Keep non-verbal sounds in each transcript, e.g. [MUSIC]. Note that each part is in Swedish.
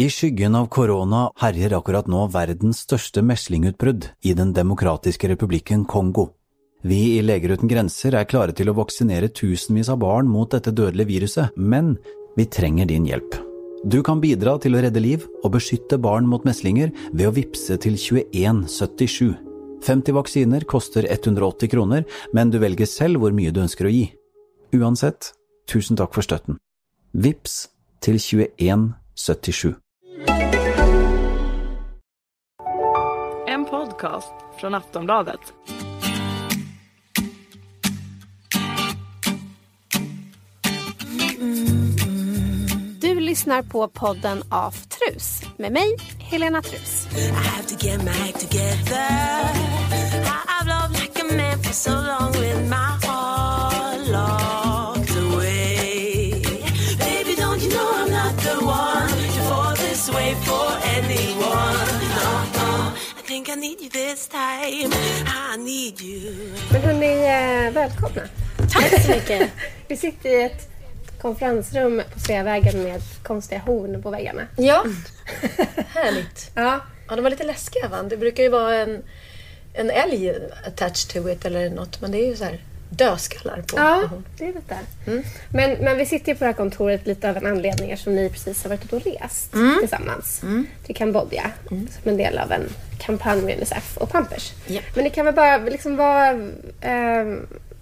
I skyggen av korona herjer akkurat nå verdens største meslingutbrudd i Den demokratiske republikken Kongo. Vi i Leger uten grenser er klare til å vaksinere tusenvis av barn mot dette dødelige viruset, men vi trenger din hjelp. Du kan bidra til å redde liv og beskytte barn mot meslinger ved å vippse til 2177. 50 vaksiner koster 180 kroner, men du velger selv hvor mye du ønsker å gi. Uansett, tusen takk for støtten. Vips til 2177. En podcast från Aftonbladet. Du lyssnar på podden Aftrus med mig, Helena Trus. Men hörni, eh, välkomna. Tack så mycket. [LAUGHS] Vi sitter i ett konferensrum på Sveavägen med konstiga horn på väggarna. Ja, [LAUGHS] härligt. Ja, Ja, de var lite läskiga va? Det brukar ju vara en, en älg attached to it eller något, men det är ju så här dödskallar på. ja det är lite. Men, men vi sitter ju på det här kontoret lite av en anledning eftersom ni precis har varit ute och rest tillsammans till Kambodja som en del av en kampanj med Unicef och Pampers. Ja. Men det kan väl bara liksom vara eh,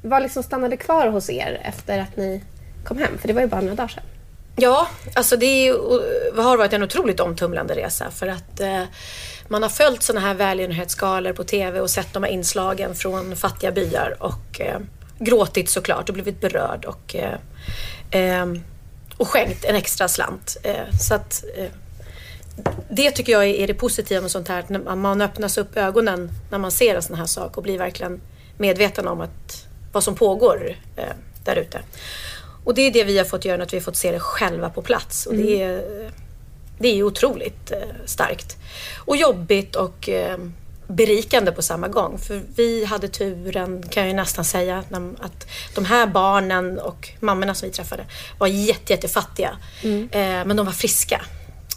vad liksom stannade kvar hos er efter att ni kom hem? För det var ju bara några dagar sedan. Ja, alltså det är har varit en otroligt omtumlande resa för att eh, man har följt sådana här välgörenhetsskalor på TV och sett de här inslagen från fattiga byar och eh, gråtit såklart och blivit berörd och, eh, eh, och skänkt en extra slant. Eh, så att eh, det tycker jag är det positiva med sånt här, att när man öppnas upp ögonen när man ser en sån här sak och blir verkligen medveten om att, vad som pågår eh, där ute. Och det är det vi har fått göra, att vi har fått se det själva på plats. Och det, är, det är otroligt eh, starkt. Och jobbigt och eh, berikande på samma gång. För vi hade turen, kan jag nästan säga, att de här barnen och mammorna som vi träffade var jätte, jättefattiga. Eh, men de var friska.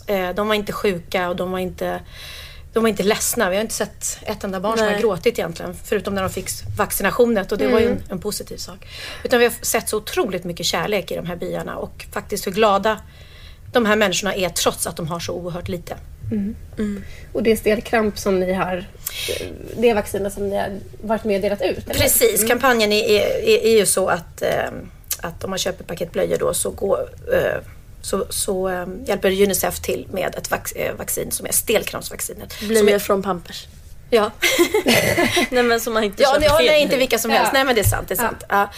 Eh, de var inte sjuka och de var inte de var inte ledsna. Vi har inte sett ett enda barn som har Nej. gråtit egentligen. Förutom när de fick vaccinationet och det var ju en, en positiv sak. Utan vi har sett så otroligt mycket kärlek i de här byarna och faktiskt hur glada de här människorna är trots att de har så oerhört lite. Och det är stelkramp som ni har, det vaccinet som ni har varit med och delat ut? eller? Precis, kampanjen är, är, är, ju så att, eh, att om man köper paket blöjor då så, går, eh, så, så eh, hjälper Unicef till med ett vac, vaccin som är stelkrampsvaccinet. Som Blöjor är, från Pampers. ja. [LAUGHS] Nej men som man inte Ja, ja, nej, inte vilka som helst. Ja. Nej, men det är sant. Det är sant. Ja.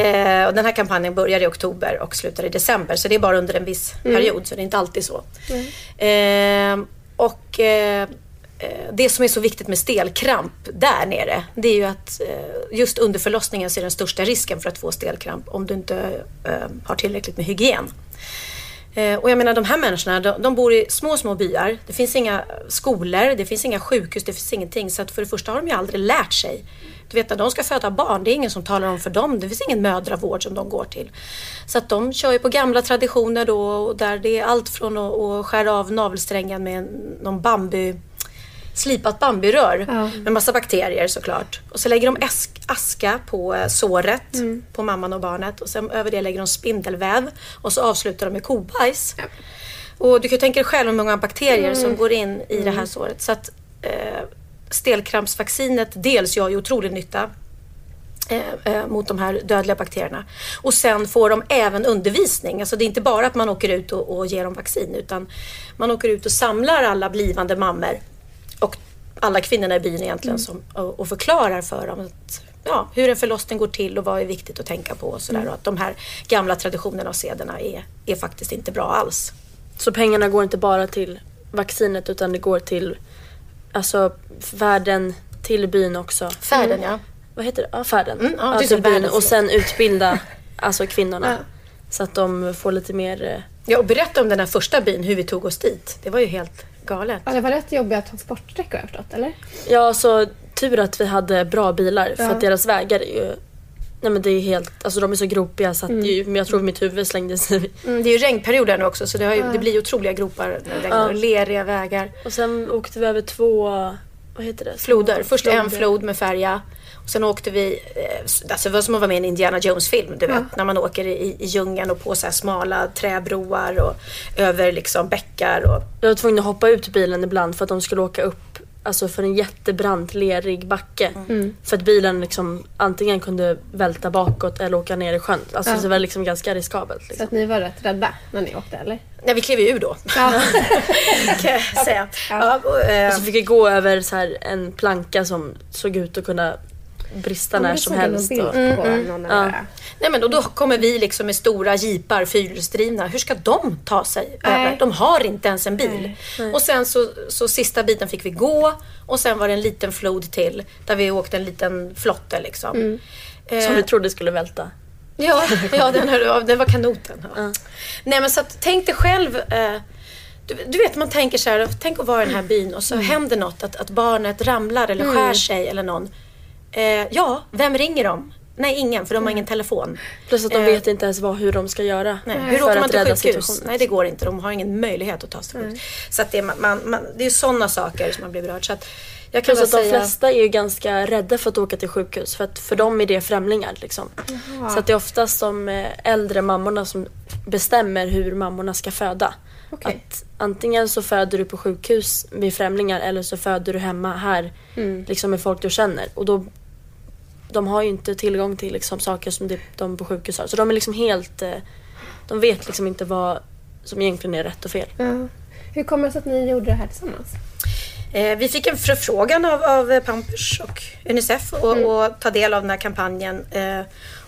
Eh, och den här kampanjen börjar i oktober och slutar i december. Så det är bara under en viss period, så det är inte alltid så. Eh, och eh, eh, det som är så viktigt med stelkramp där nere, det är ju att eh, just under förlossningen så är den största risken för att få stelkramp om du inte eh, har tillräckligt med hygien. Eh, och jag menar de här människorna, de, de bor i små, små byar. Det finns inga skolor, det finns inga sjukhus, det finns ingenting. Så att för det första har de ju aldrig lärt sig. Du vet när de ska föda barn, det är ingen som talar om för dem. Det finns ingen mödravård som de går till. Så att de kör ju på gamla traditioner då, där det är allt från att, att skära av navelsträngen med någon bambu slipat bamburör med massa bakterier såklart. Och så lägger de aska på eh, såret på mamman och barnet och sen över det lägger de spindelväv och så avslutar de med kobajs. Och du kan ju tänka dig själv hur många bakterier som går in i det här såret. Så att eh, stelkrampsvaccinet dels gör ju otrolig nytta eh, eh, mot de här dödliga bakterierna. Och sen får de även undervisning. Alltså det är inte bara att man åker ut och, och ger dem vaccin utan man åker ut och samlar alla blivande mammor och alla kvinnorna i byn egentligen som, och, och förklarar för dem att, ja, hur en förlossning går till och vad är viktigt att tänka på och sådär. Och att de här gamla traditionerna och sederna är, är faktiskt inte bra alls. Så pengarna går inte bara till vaccinet utan det går till alltså världen till byn också. Färden ja. Vad heter det? Ja, färden. Mm, ja, till som byn och sen utbilda [LAUGHS] alltså kvinnorna. Ja. Så att de får lite mer... eh, ja. Och berätta om den här första byn, hur vi tog oss dit. Det var ju helt galet. Ja, det var rätt jobbiga transportsträckor har jag förstått, eller? Ja, så tur att vi hade bra bilar för Ja. att deras vägar är ju Nej men det är helt, alltså de är så gropiga så att är ju- men jag tror mitt huvud slängde sig. Mm, det är ju regnperiod här nu också så det, ju, det blir ju otroliga gropar när det regnar. Ja. och Leriga vägar. Och sen åkte vi över två, vad heter det? Floder. Först en Floder. flod med färja. Och sen åkte vi, eh, alltså det var som att vara med i en Indiana Jones-film. Du vet, när man åker i, i djungeln och på så här smala träbroar och över liksom bäckar. Och, Jag var tvungen att hoppa ut bilen ibland för att de skulle åka upp Alltså för en jättebrant lerig backe. Mm. För att bilen liksom antingen kunde välta bakåt eller åka ner i sjön. Alltså så det var liksom ganska riskabelt. Så Liksom. att ni var rätt rädda när ni åkte eller? nej, vi klev ju ur då. Ja. [LAUGHS] kan jag säga. Ja, och, eh, Och så fick vi gå över så här en planka som såg ut att kunna brista när som helst. Och, bild på någon av Ja. Nej men och då kommer vi liksom med stora jeepar, fyrhjulsdrivna. Hur ska de ta sig Nej. över? De har inte ens en bil. Och sen så, så sista biten fick vi gå och sen var det en liten flod till där vi åkte en liten flotte liksom. Eh, som vi trodde skulle välta. Ja, ja den, hör, ja, det var kanoten. Ja. Nej men så att, tänk dig själv. Eh, du, du vet man tänker så här, tänk att vara i den här byn och så händer något, att, att barnet ramlar eller skär sig eller någon. Eh, ja, vem ringer de? Nej, ingen för de har ingen telefon. Plus att de Eh, vet inte ens vad, hur de ska göra. Nej. för Hur åker man att rädda sjukhus? situationen. Nej, det går inte. De har ingen möjlighet att ta sig till sjukhus. Så att det, är, man, man, man, det är sådana saker som man blir berörd. Så att jag kan Plus att de säga... flesta är ju ganska rädda för att åka till sjukhus för att för dem är det främlingar. Liksom. Så att det är oftast de eh, äldre mammorna som bestämmer hur mammorna ska föda. Okej. Att antingen så föder du på sjukhus med främlingar eller så föder du hemma här liksom med folk du känner. Och då, de har ju inte tillgång till liksom, saker som det, de på sjukhus har. Så de är liksom helt... Eh, de vet liksom inte vad som egentligen är rätt och fel. Ja. Hur kommer det sig att ni gjorde det här tillsammans? Eh, vi fick en förfrågan av, av Pampers och Unicef och, och ta del av den här kampanjen. Eh,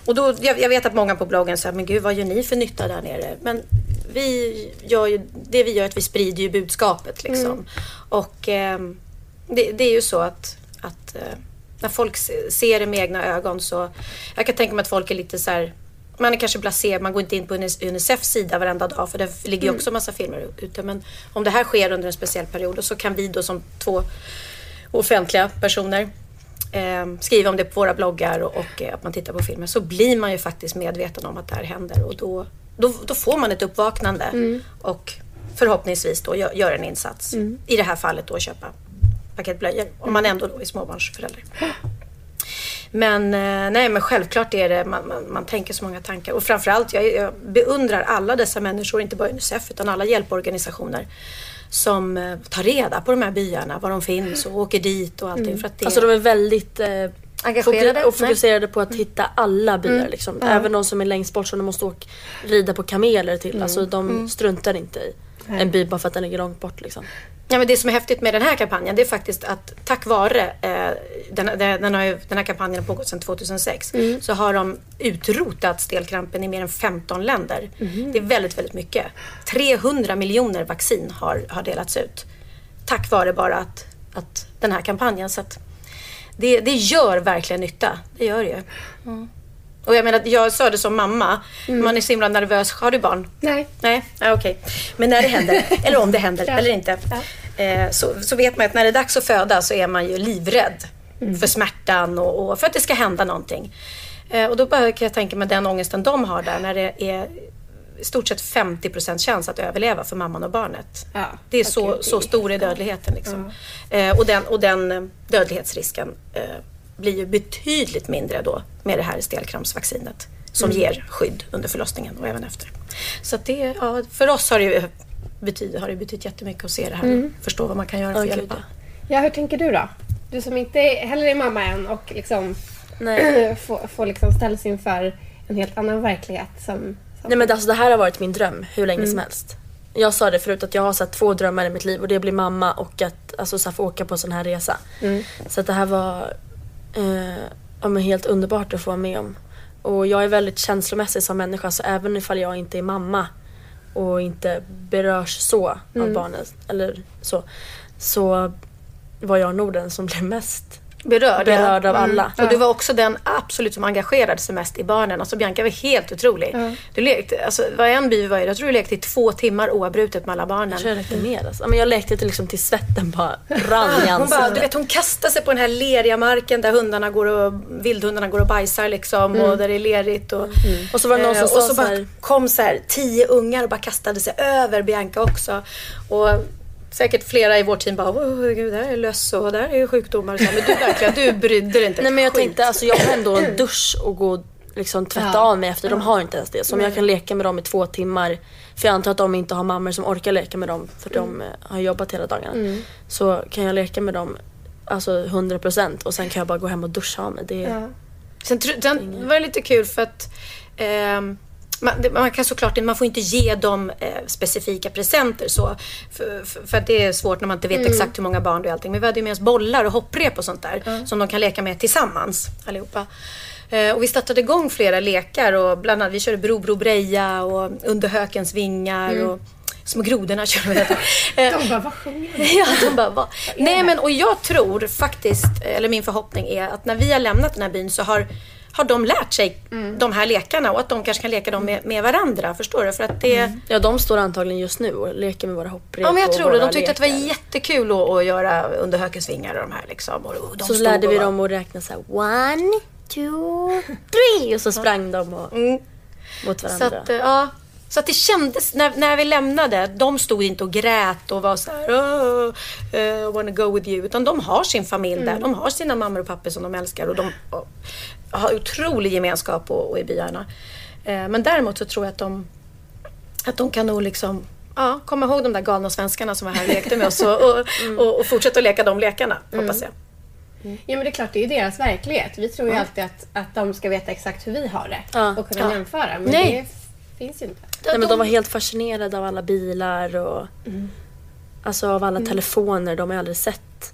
och då, jag, jag vet att många på bloggen säger, men gud vad gör ni för nytta där nere? Men vi gör ju, det vi gör är att vi sprider ju budskapet liksom. Och eh, det, det är ju så att, att eh, när folk se- ser det med egna ögon så, jag kan tänka mig att folk är lite så här man är kanske blasé, man går inte in på Unicefs sida varenda dag för det ligger ju också massa filmer ute. Men om det här sker under en speciell period och så kan vi då som två offentliga personer eh, skriva om det på våra bloggar och, och eh, att man tittar på filmer så blir man ju faktiskt medveten om att det här händer och då, då, då får man ett uppvaknande och förhoppningsvis då gör, gör en insats. I det här fallet då köpa paket blöjor om man ändå då är småbarnsförälder. Men eh, nej, men självklart är det, man, man, man tänker så många tankar. Och framförallt, jag, jag beundrar alla dessa människor, inte bara Unicef, utan alla hjälporganisationer som eh, tar reda på de här byarna, var de finns och åker dit och allting. För att det, Alltså de är väldigt eh, Engagerade? och fokuserade på att hitta alla byar. Mm. Liksom. Även de som är längst bort som de måste åka, rida på kameler till. Alltså de struntar inte i en by bara för att den ligger långt bort. Liksom. Ja, men det som är häftigt med den här kampanjen det är faktiskt att tack vare eh, den, den, har ju, den här kampanjen har pågått sedan 2006 så har de utrotat stelkrampen i mer än 15 länder. Det är väldigt, väldigt mycket. 300 miljoner vaccin har, har delats ut. Tack vare bara att, att den här kampanjen. Så det, det gör verkligen nytta. Det gör det ju. Och jag menar, jag sa det som mamma. Man är så himla nervös. Har du barn? Nej. Nej, ja, okej. Men när det händer, [LAUGHS] eller om det händer eller inte, eh, så, så vet man att när det är dags att föda så är man ju livrädd för smärtan och, och för att det ska hända någonting. Eh, och då kan jag tänka mig den ångesten de har där när det är i stort sett 50% chans att överleva för mamman och barnet. Ja, Det är så, så stor är dödligheten. Liksom. Eh, och, den, och den dödlighetsrisken eh, blir ju betydligt mindre då med det här stelkrampsvaccinet som Mm. ger skydd under förlossningen och även efter. Så att det, ja, för oss har det ju betyder, har det betytt jättemycket att se det här Mm. och förstå vad man kan göra för att hjälpa. Ja, hur tänker du då? Du som inte är- heller är mamma än och liksom [CLEARS THROAT] får, får liksom ställas inför en helt annan verklighet som... som Nej men alltså det här har varit min dröm hur länge som helst. Jag sa det förut att jag har så två drömmar i mitt liv och det blir mamma och att alltså, så här, få åka på en sån här resa. Så att det här var eh, ja, men helt underbart att få vara med om. Och jag är väldigt känslomässig som människa så även ifall jag inte är mamma och inte berörs så av barnet eller så. Så var jag nog den som blev mest berörd. berörd av alla. Och du var också den absolut som engagerade sig mest i barnen. Alltså Bianca var helt otrolig. Du lekte, alltså var en by var jag tror du lekte i två timmar oavbrutet med alla barnen. Jag tror jag räckte mer alltså. Men jag lekte till liksom till svetten bara [LAUGHS] rann i Hon, bara, du ansiktet. vet, hon kastar sig på den här leriga marken där hundarna går och, vildhundarna går och bajsar liksom och där det är lerigt. Och, Och så var det någon eh, som och sa så så bara här, kom så här tio ungar och bara kastade sig över Bianca också. Och säkert flera i vårt team bara, oh, gud, där är löss och där är sjukdomar. och Så, här, men du verkligen, du brydde dig inte Nej men jag skit. tänkte alltså jag har ändå en dusch och gå liksom tvätta Ja. av mig efter. De har inte ens det. Så om jag kan leka med dem i två timmar. För jag antar att de inte har mammor som orkar leka med dem för de eh, har jobbat hela dagarna. Så kan jag leka med dem alltså 100% och sen kan jag bara gå hem och duscha av mig. Det Ja. Sen, sen var det lite kul för att ehm, man, man kan såklart man får inte ge dem eh, specifika presenter så. För, för, det är svårt när man inte vet exakt hur många barn det är och allting. Men vi hade ju med oss bollar och hopprep och sånt där. Som de kan leka med tillsammans allihopa. Eh, och vi startade igång flera lekar och bland annat vi körde Bro Bro Breja och Under hökens vingar och Små grodorna [LAUGHS] körde vi. [LAUGHS] De bara, vad sjunger de? Ja, de bara, va? Nej men och jag tror faktiskt, eller min förhoppning är att när vi har lämnat den här byn så har, har de lärt sig de här lekarna och att de kanske kan leka dem med, med varandra. Förstår du? För att det... Ja de står antagligen just nu och leker med våra hopprep Ja men jag och tror det. De tyckte att det var lekar. jättekul att, att göra under hökens vingar och de här liksom. Och de Så stod lärde och vi var- dem att räkna så här: one, two, three och så sprang de och, Mm. mot Så varandra. att, eh, ja. Så att det kändes, när, när vi lämnade, de stod inte och grät och var så här, oh, uh, wanna go with you. Utan de har sin familj där. De har sina mammor och pappor som de älskar och de och, har otrolig gemenskap och, och i byarna. Eh, men däremot så tror jag att de, att de kan nog liksom Ja, komma ihåg de där galna svenskarna som var här och lekte med oss och, och, [LAUGHS] och, och fortsätta att leka de lekarna, hoppas jag. Ja men det är klart, det är ju deras verklighet. Vi tror ju alltid att, att de ska veta exakt hur vi har det Ja. och kunna Ja. jämföra. Men Nej. det finns ju inte. Nej, men de var helt fascinerade av alla bilar och alltså av alla telefoner de har aldrig sett.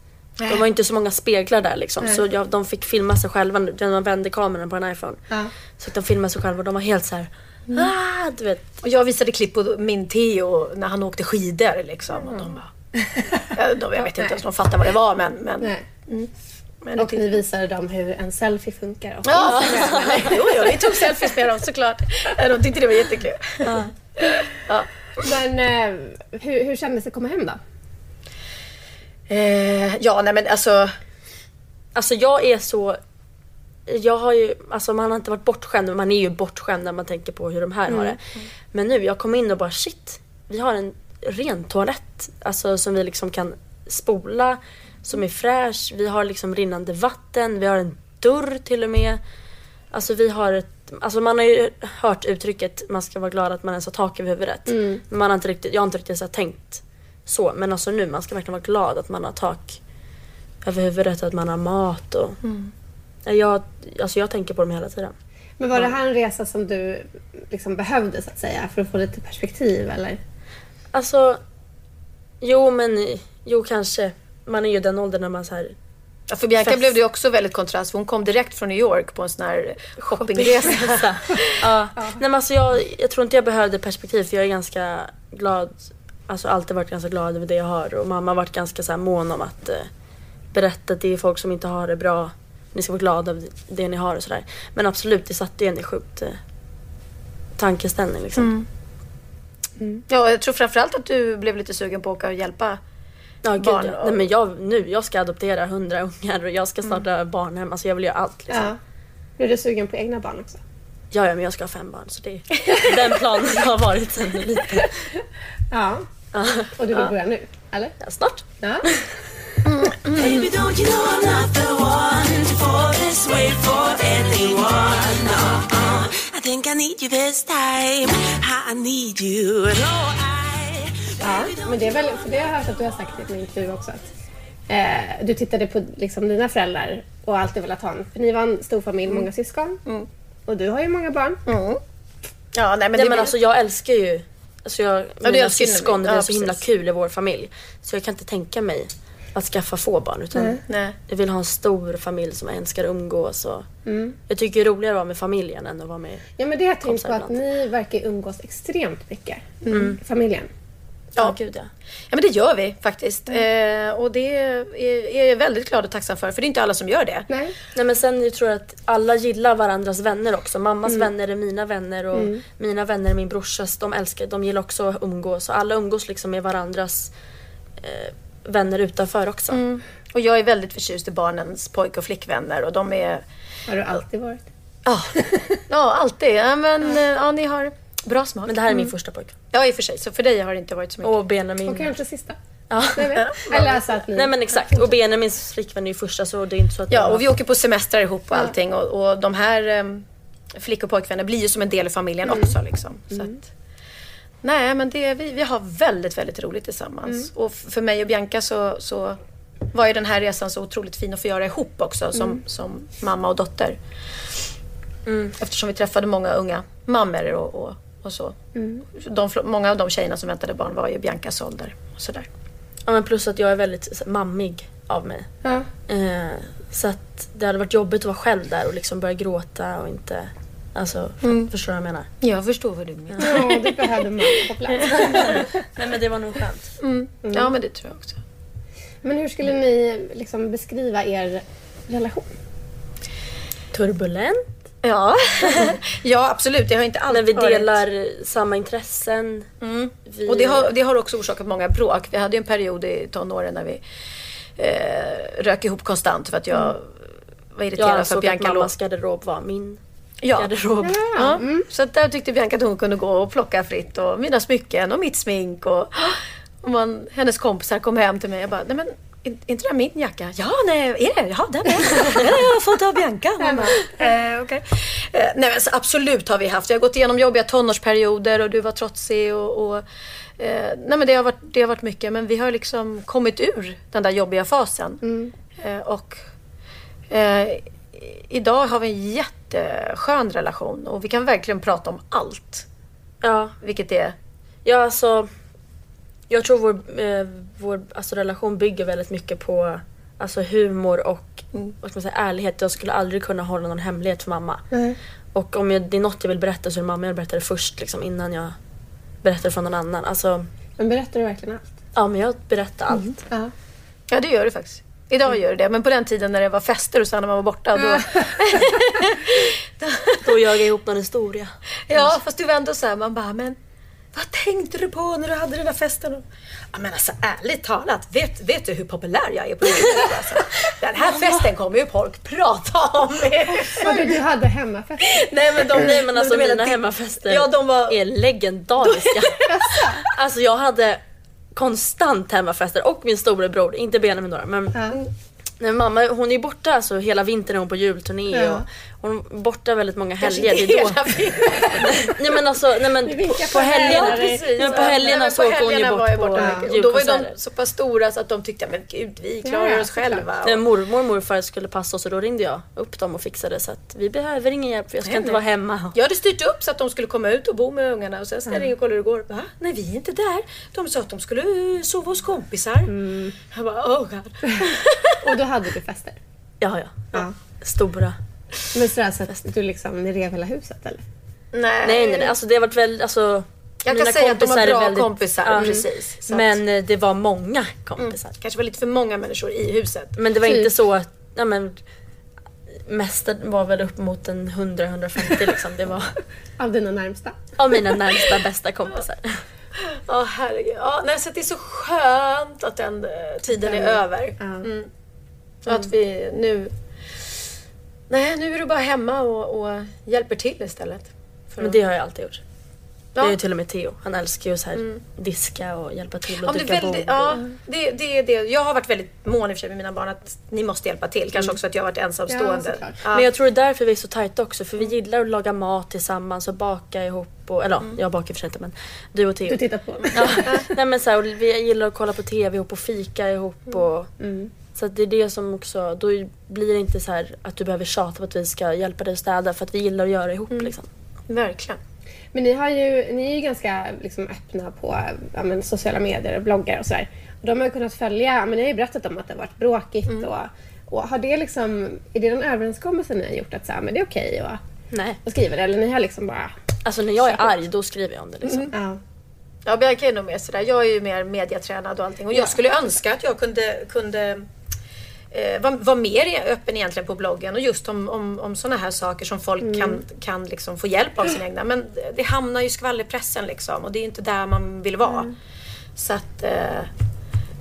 De var inte så många speglar där liksom. Så jag, de fick filma sig själva när man vände kameran på en iPhone. Ja. Så att de filmade sig själva och de var helt så här. Ah, du vet. Och jag visade klipp på min Theo när han åkte skidor liksom. Och de bara, ja, de, jag vet inte ens om de fattade vad det var men... men, Nej. men Och ni visade dem hur en selfie funkar. Och Ja, jo, jo, vi tog selfies med dem såklart. Ja, De tyckte det var jättekul. Men eh, hur, hur kändes det att komma hem då? Eh, ja, nej men alltså... Alltså jag är så... Jag har ju, alltså man har inte varit bortskämd, men man är ju bortskämd när man tänker på hur de här har det. Men nu, jag kom in och bara shit, vi har en ren toalett. Alltså som vi liksom kan spola, som är fräsch. Vi har liksom rinnande vatten, vi har en dörr till och med. Alltså vi har ett, alltså man har ju hört uttrycket man ska vara glad att man ens har tak över huvudet. Men man har inte riktigt, jag har inte riktigt så tänkt så. Men alltså nu, man ska verkligen vara glad att man har tak över huvudet och att man har mat och... Jag, alltså jag tänker på dem hela tiden. Men var det här en resa som du liksom behövde så att säga för att få lite perspektiv eller? Alltså, jo men, jo kanske. Man är ju den åldern när man så här Ja, för Bianca Fest. blev det också väldigt kontrast. för Hon kom direkt från New York på en sån här shoppingresa. [LAUGHS] ja. Nej men alltså jag, jag tror inte jag behövde perspektiv för jag är ganska glad. Alltså alltid varit ganska glad över det jag har och mamma har varit ganska så här mån om att eh, berätta att det är folk som inte har det bra. Ni ska vara glada över det ni har och sådär. Men absolut, det satte ju en i sjukt eh, tankeställning liksom. Ja, jag tror framförallt att du blev lite sugen på att åka och hjälpa. Ja, gud, Barn ja. Nej, men jag, nu, jag ska adoptera hundra ungar och jag ska starta barnhem. Alltså jag vill göra allt liksom. Ja. Nu är du sugen på egna barn också? Ja, ja, men jag ska ha fem barn så det den planen har varit sen lite. [LAUGHS] Ja. [LAUGHS] Och du vill börja nu? Eller? Ja, snart. Ja. Ja, men det är väl, för det har jag hört att du har sagt i min intervju också att eh, du tittade på liksom, dina föräldrar och alltid velat ha en, för ni var en stor familj, många syskon. Och du har ju många barn. Ja, nej men Nej, det men alltså jag älskar ju alltså jag, du mina syskon, det ja, är så himla kul i vår familj. Så jag kan inte tänka mig att skaffa få barn utan Nej. jag vill ha en stor familj som älskar att umgås. Och Jag tycker det är roligare att vara med familjen än att vara med Ja, men det har jag tänkt på att ni verkar umgås extremt mycket. Familjen. Ja. gud ja. Ja men det gör vi faktiskt. Eh, och det är, är jag väldigt glad och tacksam för. För det är inte alla som gör det. Nej. Nej men sen jag tror jag att alla gillar varandras vänner också. Mammas vänner är mina vänner och mina vänner är min brorsas. De älskar, de gillar också att umgås. Så alla umgås liksom med varandras eh, vänner utanför också. Och jag är väldigt förtjust i barnens pojk och flickvänner. Och de är... Har du alltid varit? Ja, ja alltid. Ja, men eh, ja, ni har bra smak. Men det här är min första pojke. Ja i och för sig. Så för dig har det inte varit så mycket. Och Benjamin. Och kanske sista? [LAUGHS] Ja. Eller alltså att ni... Nej men exakt. Och Benjamins flickvän är ju första så det är inte så att Ja, och vi åker på semestrar ihop och allting. Och, och de här um, flick och pojkvänner blir ju som en del i familjen också. Liksom. Så att, nej, men det, vi, vi har väldigt, väldigt roligt tillsammans. Och f- för mig och Bianca så, så var ju den här resan så otroligt fin att få göra ihop också som, som mamma och dotter. Eftersom vi träffade många unga mammor och, och, och så. De, fl- många av de tjejerna som väntade barn var ju Biancas ålder. Och sådär. Ja men plus att jag är väldigt mammig av mig. Ja. Eh, så att det hade varit jobbigt att vara själv där och liksom börja gråta och inte... Alltså, förstår du vad jag menar? Jag förstår vad du menar. Ja, du behövde mamma på plats. [LAUGHS] Nej men det var nog skönt. Ja, men det tror jag också. Men hur skulle ni liksom beskriva er relation? Turbulent. Ja, [LAUGHS] ja absolut. Det har inte När alltid vi varit- delar samma intressen. Vi, Och det har, det har också orsakat många bråk. Vi hade ju en period i tonåren när vi eh, rök ihop konstant för att jag var jag irriterad för ansåg att att Bianca låg... mammas garderob var min Ja. garderob. Ja. Så att där tyckte Bianca att hon kunde gå och plocka fritt och mina smycken och mitt smink och, [GASPS] och man, hennes kompisar kom hem till mig och bara, nej men är inte det här min jacka? Ja, nej, är det? Ja, den är. Den har jag fått av Bianca. [LAUGHS] Bara, eh, okej. eh, nej men så absolut har vi haft. Vi har gått igenom jobbiga tonårsperioder och du var trotsig och, och eh, nej men det har, varit, det har varit mycket men vi har liksom kommit ur den där jobbiga fasen. Eh, och eh, idag har vi en jätteskön relation och vi kan verkligen prata om allt. Ja, Vilket är... ja alltså. Jag tror vår, eh, vår alltså, relation bygger väldigt mycket på alltså, humor och vad ska man säga, ärlighet. Jag skulle aldrig kunna hålla någon hemlighet för mamma. Och om jag, det är något jag vill berätta så är det mamma jag berättar det först liksom, innan jag berättar för någon annan. Alltså, Men berättar du verkligen allt? ja men jag berättar allt. Ja. Ja, det gör det faktiskt. Idag gör det det, men på den tiden när det var fester och så när man var borta då... [LAUGHS] Då gör jag ihop någon historia. Ja, fast du var ändå så här, man bara, men vad tänkte du på när du hade den där festen? Ja, men alltså ärligt talat, vet, vet du hur populär jag är på internet? [LAUGHS] Alltså, den här festen kommer ju folk prata om. Vadå, du hade hemmafest? Nej men de, Nej men alltså menar mina hemmafester Ja, de var... är legendariska. [LAUGHS] alltså jag hade konstant hemmafester och min storebror, inte Benjamin då men Ja. Nej, mamma hon är borta alltså hela vintern är hon på julturné Ja. och hon är borta väldigt många helger. Det är då, [LAUGHS] nej men alltså, nej men på, på helgerna, nej, men på Ja, helgerna nej, så åker hon ju bort var på. Och då var ju de julkonserter. så pass stora så att de tyckte, men gud vi klarar Ja, oss själva. När Och, mormor och morfar skulle passa oss och då ringde jag upp dem och fixade så att vi behöver ingen hjälp för jag ska Nej, inte nej. vara hemma. jag hade styrt upp så att de skulle komma ut och bo med ungarna och sen ska jag ringa och kolla hur det går. Va? Nej vi är inte där. De sa att de skulle eh, sova hos kompisar. Jag bara oh god. [LAUGHS] Och då hade du fester? Ja, ja. Ja. Stora. Men sådär så att du liksom, rev hela huset eller? Nej. Nej, nej, nej. Alltså det har varit väldigt, alltså. Jag kan säga att de var bra väldigt- kompisar, Ja. precis. Men eh, det var många kompisar. kanske var lite för många människor i huset. Men det var Typ. inte så att, ja men. Mest var väl upp mot en 100-150 liksom. Det var [LAUGHS] Av dina närmsta? av mina närmsta bästa kompisar. [LAUGHS] Ja herregud. Ja, nej, så att det är så skönt att den eh, tiden är över. Ja. Mm. Och att vi nu... Nej, nu är du bara hemma och, och hjälper till istället. För Men att- det har jag alltid gjort. Det Ja. är ju till och med Theo. Han älskar ju så här diska och hjälpa till och Ja, det, duka bord. och- ja, det, det är det. Jag har varit väldigt mån i och för sig med mina barn att ni måste hjälpa till. Kanske också att jag har varit Ja, ensamstående. såklart. Ja. Men jag tror det är därför vi är så tajta också. För vi gillar att laga mat tillsammans och baka ihop. Och, eller ja, jag bakar för sig inte men du och Theo. Du tittar på mig? Ja. [LAUGHS] Nej, men så här, och vi gillar att kolla på TV ihop och fika ihop. Och, Så att det är det som också, då blir det inte så här att du behöver tjata på att vi ska hjälpa dig att städa för att vi gillar att göra ihop liksom. Verkligen. Men ni, har ju, ni är ju ganska liksom, öppna på ja, men, sociala medier och bloggar och sådär. Och de har ju kunnat följa, ja, men ni har ju berättat om att det har varit bråkigt och, och har det liksom, är det någon överenskommelse ni har gjort att så här, men det är okej att, Nej. att skriva det eller ni har liksom bara, Alltså när jag är arg då skriver jag om det liksom. ja. Ja, Bianca är nog mer sådär. Jag är ju mer mediatränad och allting. Och jag skulle önska att jag kunde, kunde eh, vara var mer öppen egentligen på bloggen och just om, om, om sådana här saker som folk kan, kan liksom få hjälp av sina egna. Men det hamnar ju i skvallerpressen liksom och det är inte där man vill vara. Så att eh,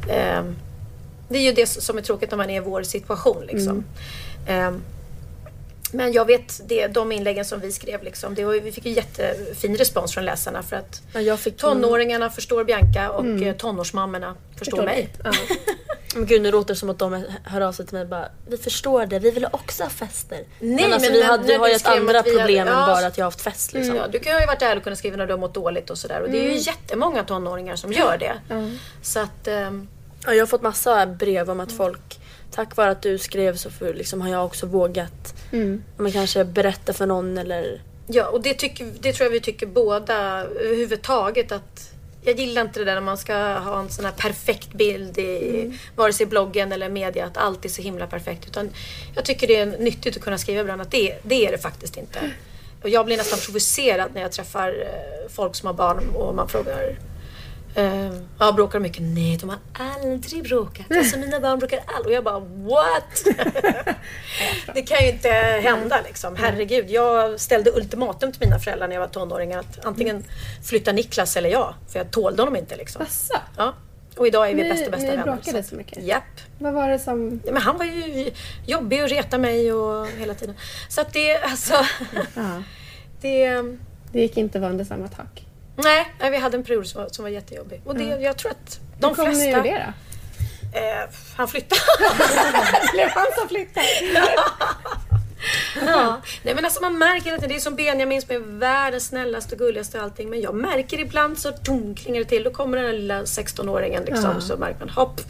eh, det är ju det som är tråkigt när man är i vår situation liksom. Eh, men jag vet det, de inläggen som vi skrev, liksom, det var, vi fick ju jättefin respons från läsarna för att jag fick tonåringarna förstår Bianca och eh, tonårsmammorna förstår, Förstår mig. Ja. [LAUGHS] Men gud nu låter det som att de hör av sig till mig och bara Vi förstår det, vi vill också ha fester. Nej, men alltså men vi, hade, vi har ju ett andra hade- problem än ja, bara att jag har haft fest liksom. Ja, du kan ju ha varit ärlig och kunna skriva när du har mått dåligt och sådär. Och det är ju jättemånga tonåringar som gör det. Så att... ehm, Ja, jag har fått massa brev om att folk Tack vare att du skrev så för, liksom, har jag också vågat men kanske berätta för någon eller Ja, och det, tycker, det tror jag vi tycker båda överhuvudtaget att jag gillar inte det där när man ska ha en sån här perfekt bild i vare sig bloggen eller media att allt är så himla perfekt. Utan jag tycker det är nyttigt att kunna skriva ibland att det, det är det faktiskt inte. Och jag blir nästan provocerad när jag träffar eh, folk som har barn och man frågar eh, Ja, bråkar de mycket? Nej, de har aldrig bråkat. Alltså mina barn bråkar aldrig. Och jag bara what? [LAUGHS] det kan ju inte hända liksom. Herregud. Jag ställde ultimatum till mina föräldrar när jag var tonåring att antingen flytta Niklas eller jag. För jag tålde honom inte liksom. Asså? Ja. Och idag är vi Ni- bästa bästa ni vänner. bråkade så. så mycket? Japp. Vad var det som... Men han var ju jobbig och reta mig och hela tiden. Så att det, alltså. [LAUGHS] Det... Det gick inte att vara under samma tak. Nej, nej, vi hade en period som var, som var jättejobbig. Och det, jag tror att de Hur kom flesta... ur det då? Eh, han flyttade. [LAUGHS] Det blev han som flyttade. ja. Nej men alltså man märker att det är som Benjamin som är världens snällaste och gulligaste och allting. Men jag märker ibland så tom klingar det till. Då kommer den här lilla 16-åringen liksom. Ja. Så märker man hopp.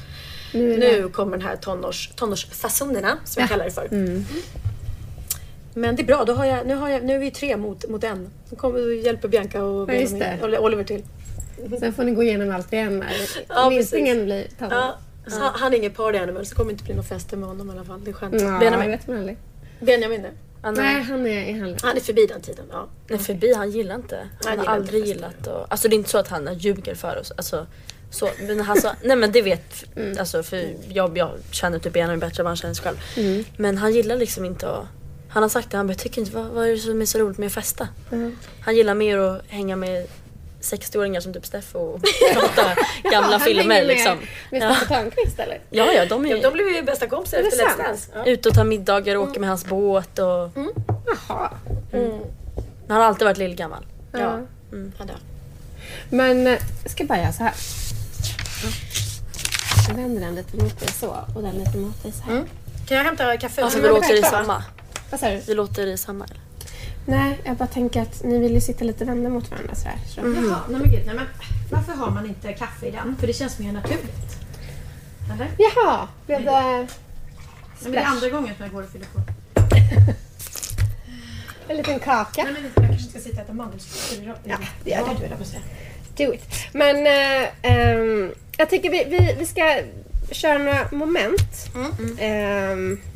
Nu Nu kommer den här tonårs, tonårsfasonerna som jag kallar det för. Men det är bra, då har jag, nu, har jag, nu är vi tre mot, mot en. Nu kommer, hjälper Bianca och Ja, just Benjamin, Oliver till. Sen får ni gå igenom allt igen när Ja, minstingen blir tonår. Ja, så han- Han är ingen party animal så det kommer inte bli någon fester med honom i alla fall. Det är skönt. Ja, Benjamin, vet man aldrig. Benjamin det. han, Nej, han är i handel. Han är förbi den tiden. Ja. är förbi, han gillar inte. Han gillar har aldrig gillat och, Alltså det är inte så att han ljuger för oss. Alltså, så, men han sa, nej men det vet, alltså för jag, jag känner typ Benjamin bättre än vad han känner sig själv. Men han gillar liksom inte att han har sagt det, han bara, tycker inte, vad, vad är det som är så roligt med att festa? Han gillar mer att hänga med 60-åringar som typ Steffo och [LAUGHS] prata gamla filmer hänger med, liksom. Med Ja. Törnqvist eller? Ja, ja, de är Ja, de blev ju bästa kompisar efter Let's sant? Dance. Ja. ute och tar middagar och åker med hans båt och Jaha. han har alltid varit lillgammal. Ja. Hade jag. Men eh, jag ska bara göra så här. Jag vänder den lite mot dig så och den lite mot dig så här. Kan jag hämta kaffe? Alltså men vi låter i samma. Vad sa du? Vi låter i samma eller? Nej, jag bara tänker att ni vill ju sitta lite vända mot varandra så här. Så. Jaha, nej men gud. Nej, men varför har man inte kaffe i den? För det känns mer naturligt. Eller? Jaha, blev det... Men det är andra gången som jag går och fyller på. [LAUGHS] En liten kaka? Nej, men jag kanske ska sitta och äta mandelstrå. Ja, det gör det. du på säga. Do it. Men eh, ehm, jag tycker vi, vi, vi ska köra några moment. Ehm, och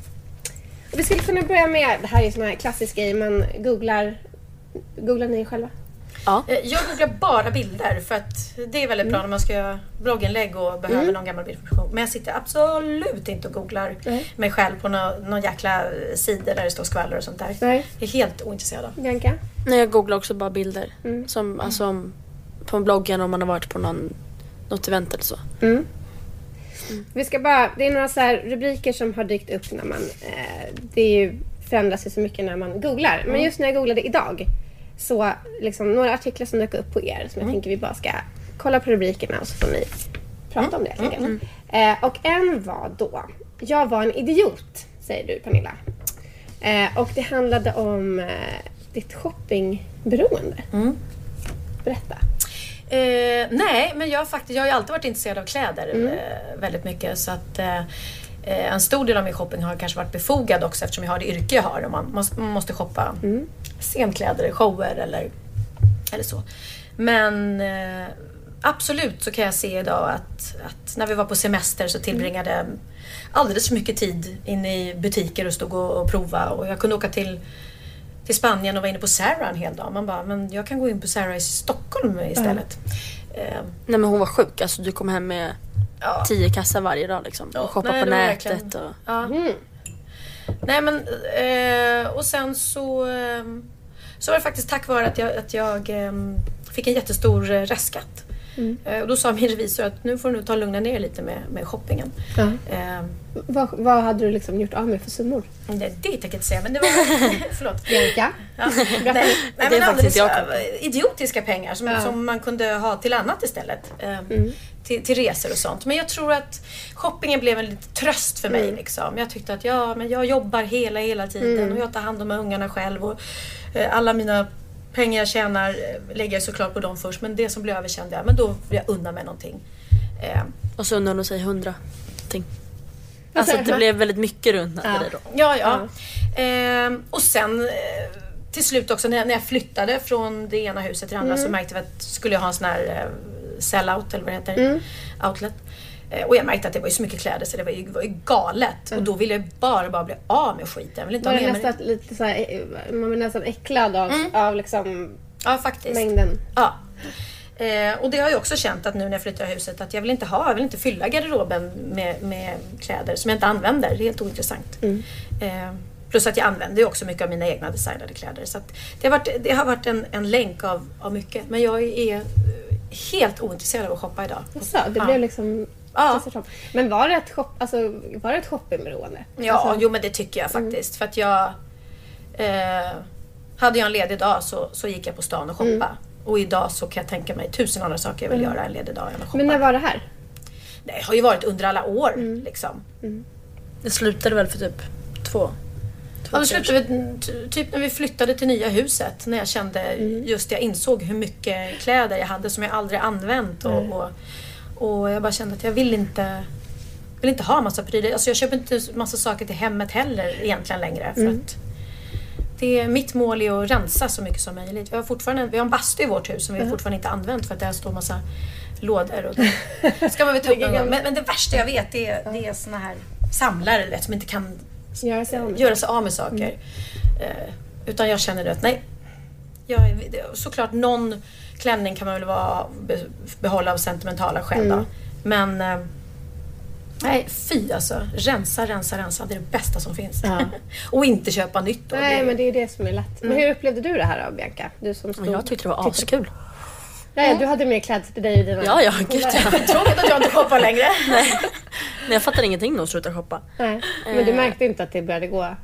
vi skulle kunna börja med, det här är en sån här klassisk grej, man googlar, googlar ni själva? Ja. Eh, Jag googlar bara bilder för att det är väldigt bra när man ska göra blogginlägg och behöver någon gammal bildfunktion. Men jag sitter absolut inte och googlar Nej. mig själv på någon, någon jäkla sida där det står skvaller och sånt där. Nej. Jag är helt ointresserad av. Bianca? Nej, jag googlar också bara bilder. Som, alltså, om- på bloggen om man har varit på någon, något event eller så. Mm. Vi ska bara, det är några så rubriker som har dykt upp när man, eh, det är ju, förändras ju så mycket när man googlar. Men just när jag googlade idag så liksom några artiklar som dök upp på er som jag tänker vi bara ska kolla på rubrikerna och så får ni prata om det helt enkelt. Eh, och en var då, jag var en idiot, säger du Pernilla. Eh, och det handlade om eh, ditt shoppingberoende. Berätta. Eh, nej, men jag, faktiskt, jag har ju alltid varit intresserad av kläder eh, väldigt mycket. Så att, eh, eh, en stor del av min shopping har kanske varit befogad också eftersom jag har det yrke jag har. Och man, måste, man måste shoppa scenkläder, shower eller, eller så. Men eh, absolut så kan jag se idag att, att när vi var på semester så tillbringade jag alldeles för mycket tid inne i butiker och stod och, och prova. Och jag kunde åka till till Spanien och var inne på Zara en hel dag. Man bara, men jag kan gå in på Zara i Stockholm istället. Eh, Nej men hon var sjuk. Alltså du kom hem med ja. tio kassar varje dag liksom. Ja, och shoppa nej, på nätet verkligen- och... Ja. Mm. Nej men eh, och sen så eh, så var det faktiskt tack vare att jag, att jag eh, fick en jättestor eh, restskatt. Eh, och då sa min revisor att nu får du ta lugna ner lite med, med shoppingen. Ja. Eh, Vad, vad hade du liksom gjort av med för summor? det, det tänker jag inte säga men det var... [LAUGHS] förlåt. Bianca? Ja. [LAUGHS] Nej, nej Det är men alldeles äh, idiotiska pengar som, Ja. som man kunde ha till annat istället. Eh, till, till resor och sånt. Men jag tror att shoppingen blev en liten tröst för mig. Liksom. Jag tyckte att ja, men jag jobbar hela, hela tiden och jag tar hand om ungarna själv. Och, eh, alla mina pengar jag tjänar eh, lägger jag såklart på dem först. Men det som blir över kände jag, men då vill jag unna mig någonting. Eh, Och så undrade hon sig hundra ting. Alltså det blev väldigt mycket runt Ja. ja. dig då. Ja, ja. Ehm, och sen eh, till slut också när jag, när jag flyttade från det ena huset till det andra så märkte vi att skulle jag ha en sån här eh, sell-out eller vad det heter, outlet. Eh, och jag märkte att det var ju så mycket kläder så det var ju, var ju galet. Och då ville jag bara, bara bli av med skiten. Jag vill inte Var ha med nästan lite så här, eh, man blir nästan äcklad av, av liksom Ja, faktiskt. mängden? Ja. Eh, och det har jag också känt att nu när jag flyttar huset att jag vill inte ha, jag vill inte fylla garderoben med, med kläder som jag inte använder. Det är helt ointressant. Eh, plus att jag använder ju också mycket av mina egna designade kläder. Så det, har varit, det har varit en, en länk av, av mycket. Men jag är helt ointresserad av att shoppa idag. Så, det Ja. blev liksom... Ja. Men var det ett, shop, alltså, var det ett shoppingberoende? Ja, Alltså, jo men det tycker jag faktiskt. För att jag... Eh, hade jag en ledig dag så, så gick jag på stan och shoppa. Och idag så kan jag tänka mig tusen andra saker jag vill göra en ledig dag än att shoppa. men när var det här? Det har ju varit under alla år liksom. Det slutade väl för typ två, Ja, år slutade vi, typ när vi flyttade till nya huset. När jag kände, just jag insåg hur mycket kläder jag hade som jag aldrig använt. Och, och, och jag bara kände att jag vill inte, vill inte ha massa prylar. Alltså jag köper inte massa saker till hemmet heller egentligen längre. För att det är, mitt mål är att rensa så mycket som möjligt. Vi har, fortfarande, vi har en bastu i vårt hus som vi fortfarande inte använt för att det här står massa lådor. Och det [LAUGHS] ska man väl ta upp någon gång. men, men det värsta jag vet det är, det är såna här samlare vet, som inte kan Göra sig av med? göra sig av med saker. Eh, utan jag känner att nej. Jag, såklart någon klänning kan man väl vara, be, behålla av sentimentala skäl då. Men eh, nej fy alltså. Rensa, rensa, rensa. Det är det bästa som finns. Ja. [LAUGHS] och inte köpa nytt. Då. Nej, det, men det är det som är lätt. Men hur upplevde du det här då, Bianca? Du som stod... Men jag tyckte det var askul. Nej, du hade mer kläder till dig i dina... Ja, ja, gud ja. [LAUGHS] Tråkigt att jag inte shoppar längre. [LAUGHS] Men jag fattade ingenting när hon slutade shoppa. Nej. Men du Eh. märkte inte att det började gå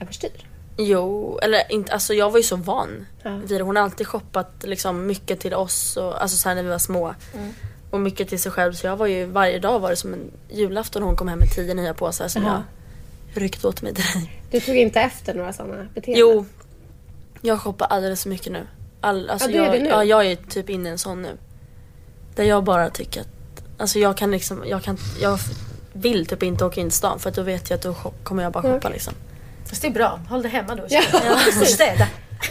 överstyr? Jo, eller inte, alltså jag var ju så van vid det. Hon har alltid shoppat liksom mycket till oss, och, alltså så här när vi var små. Och mycket till sig själv. Så jag var ju, varje dag var det som en julafton hon kom hem med tio nya påsar som jag ryckte åt mig dig. Du tog inte efter några sådana beteenden? Jo, jag shoppar alldeles för mycket nu. All, alltså Ja, du är jag, det nu? Ja, jag är typ inne i en sån nu. Där jag bara tycker att, alltså jag kan liksom, jag kan, jag vill typ inte åka in till stan för att då vet jag att då kommer jag bara shoppa liksom. Fast det är bra. Håll dig hemma då. Ja, Och [LAUGHS] städa. [LAUGHS]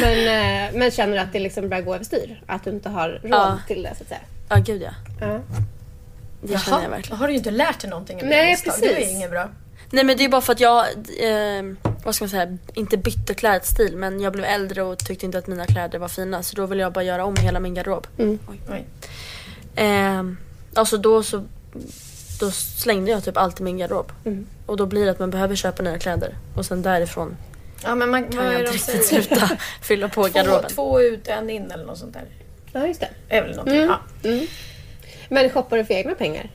Men, eh, men känner du att det liksom börjar gå överstyr? Att du inte har råd Ja. till det så att säga? Ja, gud ja. Ja. Det känner jag verkligen. Har du ju inte lärt dig någonting av Nej, misstag. Det precis. inget bra. Nej men det är bara för att jag, eh, vad ska man säga, inte bytte klädstil men jag blev äldre och tyckte inte att mina kläder var fina så då ville jag bara göra om hela min garderob. Oj. Eh, alltså då så då slängde jag typ allt i min garderob. Och då blir det att man behöver köpa nya kläder. Och sen därifrån Ja, men man, kan jag inte riktigt sluta [LAUGHS] fylla på Två, garderoben. två ut, en in eller något sånt där. ja, just det. någonting. Mm. Ja. Men shoppar du för egna pengar?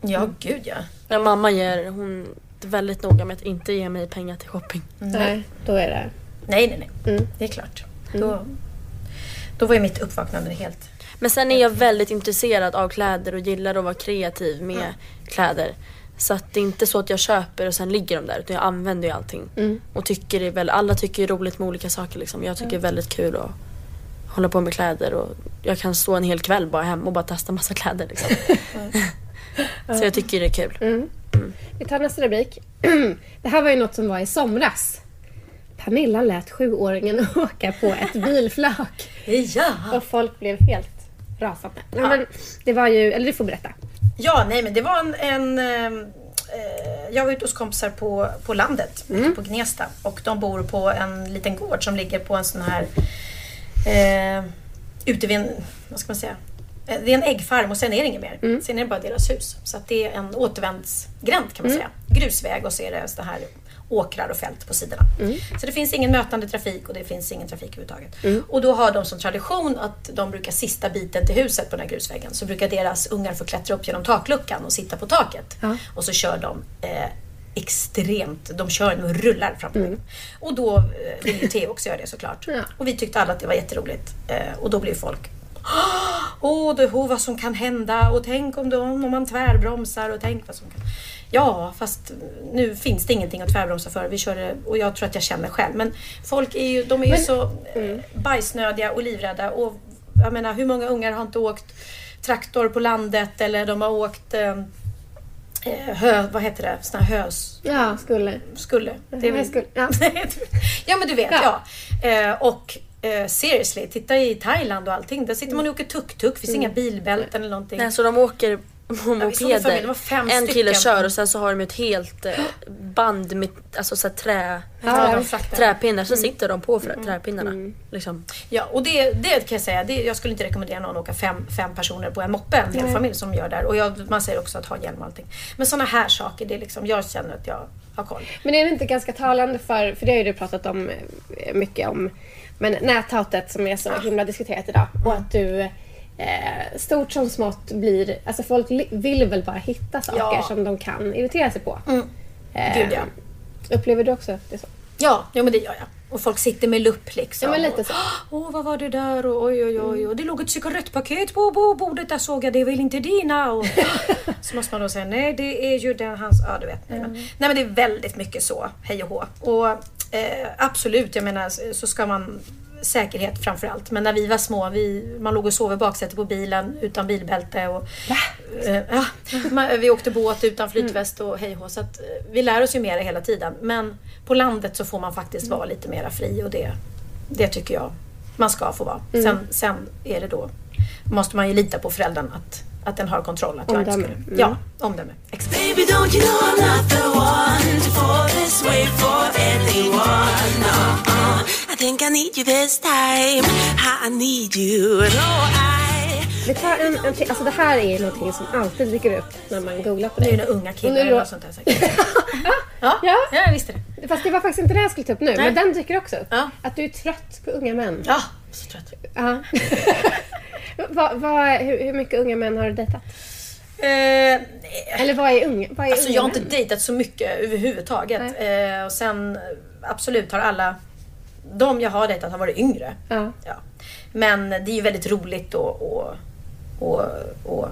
ja, gud ja. Ja, mamma ger, hon är väldigt noga med att inte ge mig pengar till shopping. Nej, då är det... Nej, nej, nej. Mm. Det är klart. Då, då var ju mitt uppvaknande helt... Men sen är jag väldigt intresserad av kläder och gillar att vara kreativ med kläder. Så att det är inte så att jag köper och sen ligger de där utan jag använder ju allting. Och tycker det väl, alla tycker det är roligt med olika saker liksom. Jag tycker det är väldigt kul att hålla på med kläder och jag kan stå en hel kväll bara hemma och bara testa massa kläder liksom. [LAUGHS] så jag tycker det är kul. Vi tar nästa rubrik. [CLEARS THROAT] Det här var ju något som var i somras. Pernilla lät sjuåringen [LAUGHS] åka på ett bilflak Ja! och folk blev helt rasande. Ja. Men det var ju, eller du får berätta. Ja, nej men det var en... en eh, jag var ute hos kompisar på, på landet, Mm. på Gnesta. Och de bor på en liten gård som ligger på en sån här... Eh, ute vid en, vad ska man säga? Eh, Det är en äggfarm och sen är det inget mer. Mm. Sen är det bara deras hus. Så att det är en återvändsgränd kan man säga. Grusväg och så är det så här åkrar och fält på sidorna. Mm. Så det finns ingen mötande trafik och det finns ingen trafik överhuvudtaget. Och då har de som tradition att de brukar sista biten till huset på den här grusvägen så brukar deras ungar få klättra upp genom takluckan och sitta på taket. Ja. Och så kör de eh, extremt, de kör och rullar fram väggen. Och då eh, vill ju Theo också göra det såklart. Ja. Och vi tyckte alla att det var jätteroligt. Eh, och då blev folk Åh, det, oh, vad som kan hända och tänk om, de, om man tvärbromsar och tänk vad som kan... Ja, fast nu finns det ingenting att tvärbromsa för. Vi kör det, och jag tror att jag känner själv. Men folk är ju, de är ju Men- så eh, bajsnödiga och livrädda. Och jag menar, hur många ungar har inte åkt traktor på landet eller de har åkt eh, eh, hö, vad heter det, såna hös... Ja, skulle. Skulle. Det är väl- skulle. Ja. [LAUGHS] ja men du vet, ja. Ja. Eh, och eh, seriously, titta i Thailand och allting. Där sitter man och åker tuk-tuk, finns inga bilbälten eller någonting. Nej, så de åker på en mopeder. en kille stycken. kör och sen så har de ett helt eh, [GASPS] band med alltså, så här, trä, Ja, träpinnar. Så sitter de på för träpinnarna. Liksom. Ja, och det, det kan jag säga, det, jag skulle inte rekommendera någon att åka fem, fem personer på en moppe, en hel familj som gör där. Och jag, man säger också att ha hjälm och allting. Men sådana här saker, det är liksom, jag känner att jag har koll. Men är det inte ganska talande för, för det har ju du pratat om eh, mycket om, men näthatet som är så himla diskuterat idag och att du eh, stort som smått blir, alltså folk vill väl bara hitta saker Ja. som de kan irritera sig på. Mm. Eh, Gud, ja. Upplever du också att det är så? Ja, ja men det gör jag. Och folk sitter med lupp liksom. Ja, men lite så. [GASPS] Åh, vad var det där? Och oj, oj, oj. Och det låg ett cigarettpaket på, på bordet. Där såg jag. Det är väl inte dina? Och, [LAUGHS] så måste man då säga, nej det är ju den hans... Ja, du vet. Nej, men, nej, men det är väldigt mycket så. Hej och hå. Och eh, absolut, jag menar så ska man säkerhet framför allt. Men när vi var små, vi, man låg och sov i baksätet på bilen utan bilbälte. Och, eh, ja, man, vi åkte båt utan flytväst och hej. Så att, eh, vi lär oss ju mer hela tiden. Men på landet så får man faktiskt vara lite mera fri och det, det tycker jag man ska få vara. Sen, sen är det då, måste man ju lita på föräldern att, att den har kontroll. Att Omdöme. skulle, Mm. Ja, omdöme. Exakt. Baby, don't you know I'm not the one to fall this way for anyone? No, uh, I think I need you this time. I need you. No, I. Vi tar en, en till, alltså det här är någonting som alltid dyker upp när man googlar på Det är ju dig. några unga killar nu eller något sånt där säkert. [LAUGHS] Ja, Ja. ja, jag visste det. Fast det var faktiskt inte det jag skulle ta upp nu, men den dyker också upp. Ja. Att du är trött på unga män. Ja, så trött. Ja. [LAUGHS] vad, vad, hur, hur mycket unga män har du dejtat? Eh, Eller vad är unga, vad är Alltså unga jag har inte män? dejtat så mycket överhuvudtaget. Eh, och sen absolut har alla, de jag har dejtat har varit yngre. Ja. Ja. Men det är ju väldigt roligt att och, och, och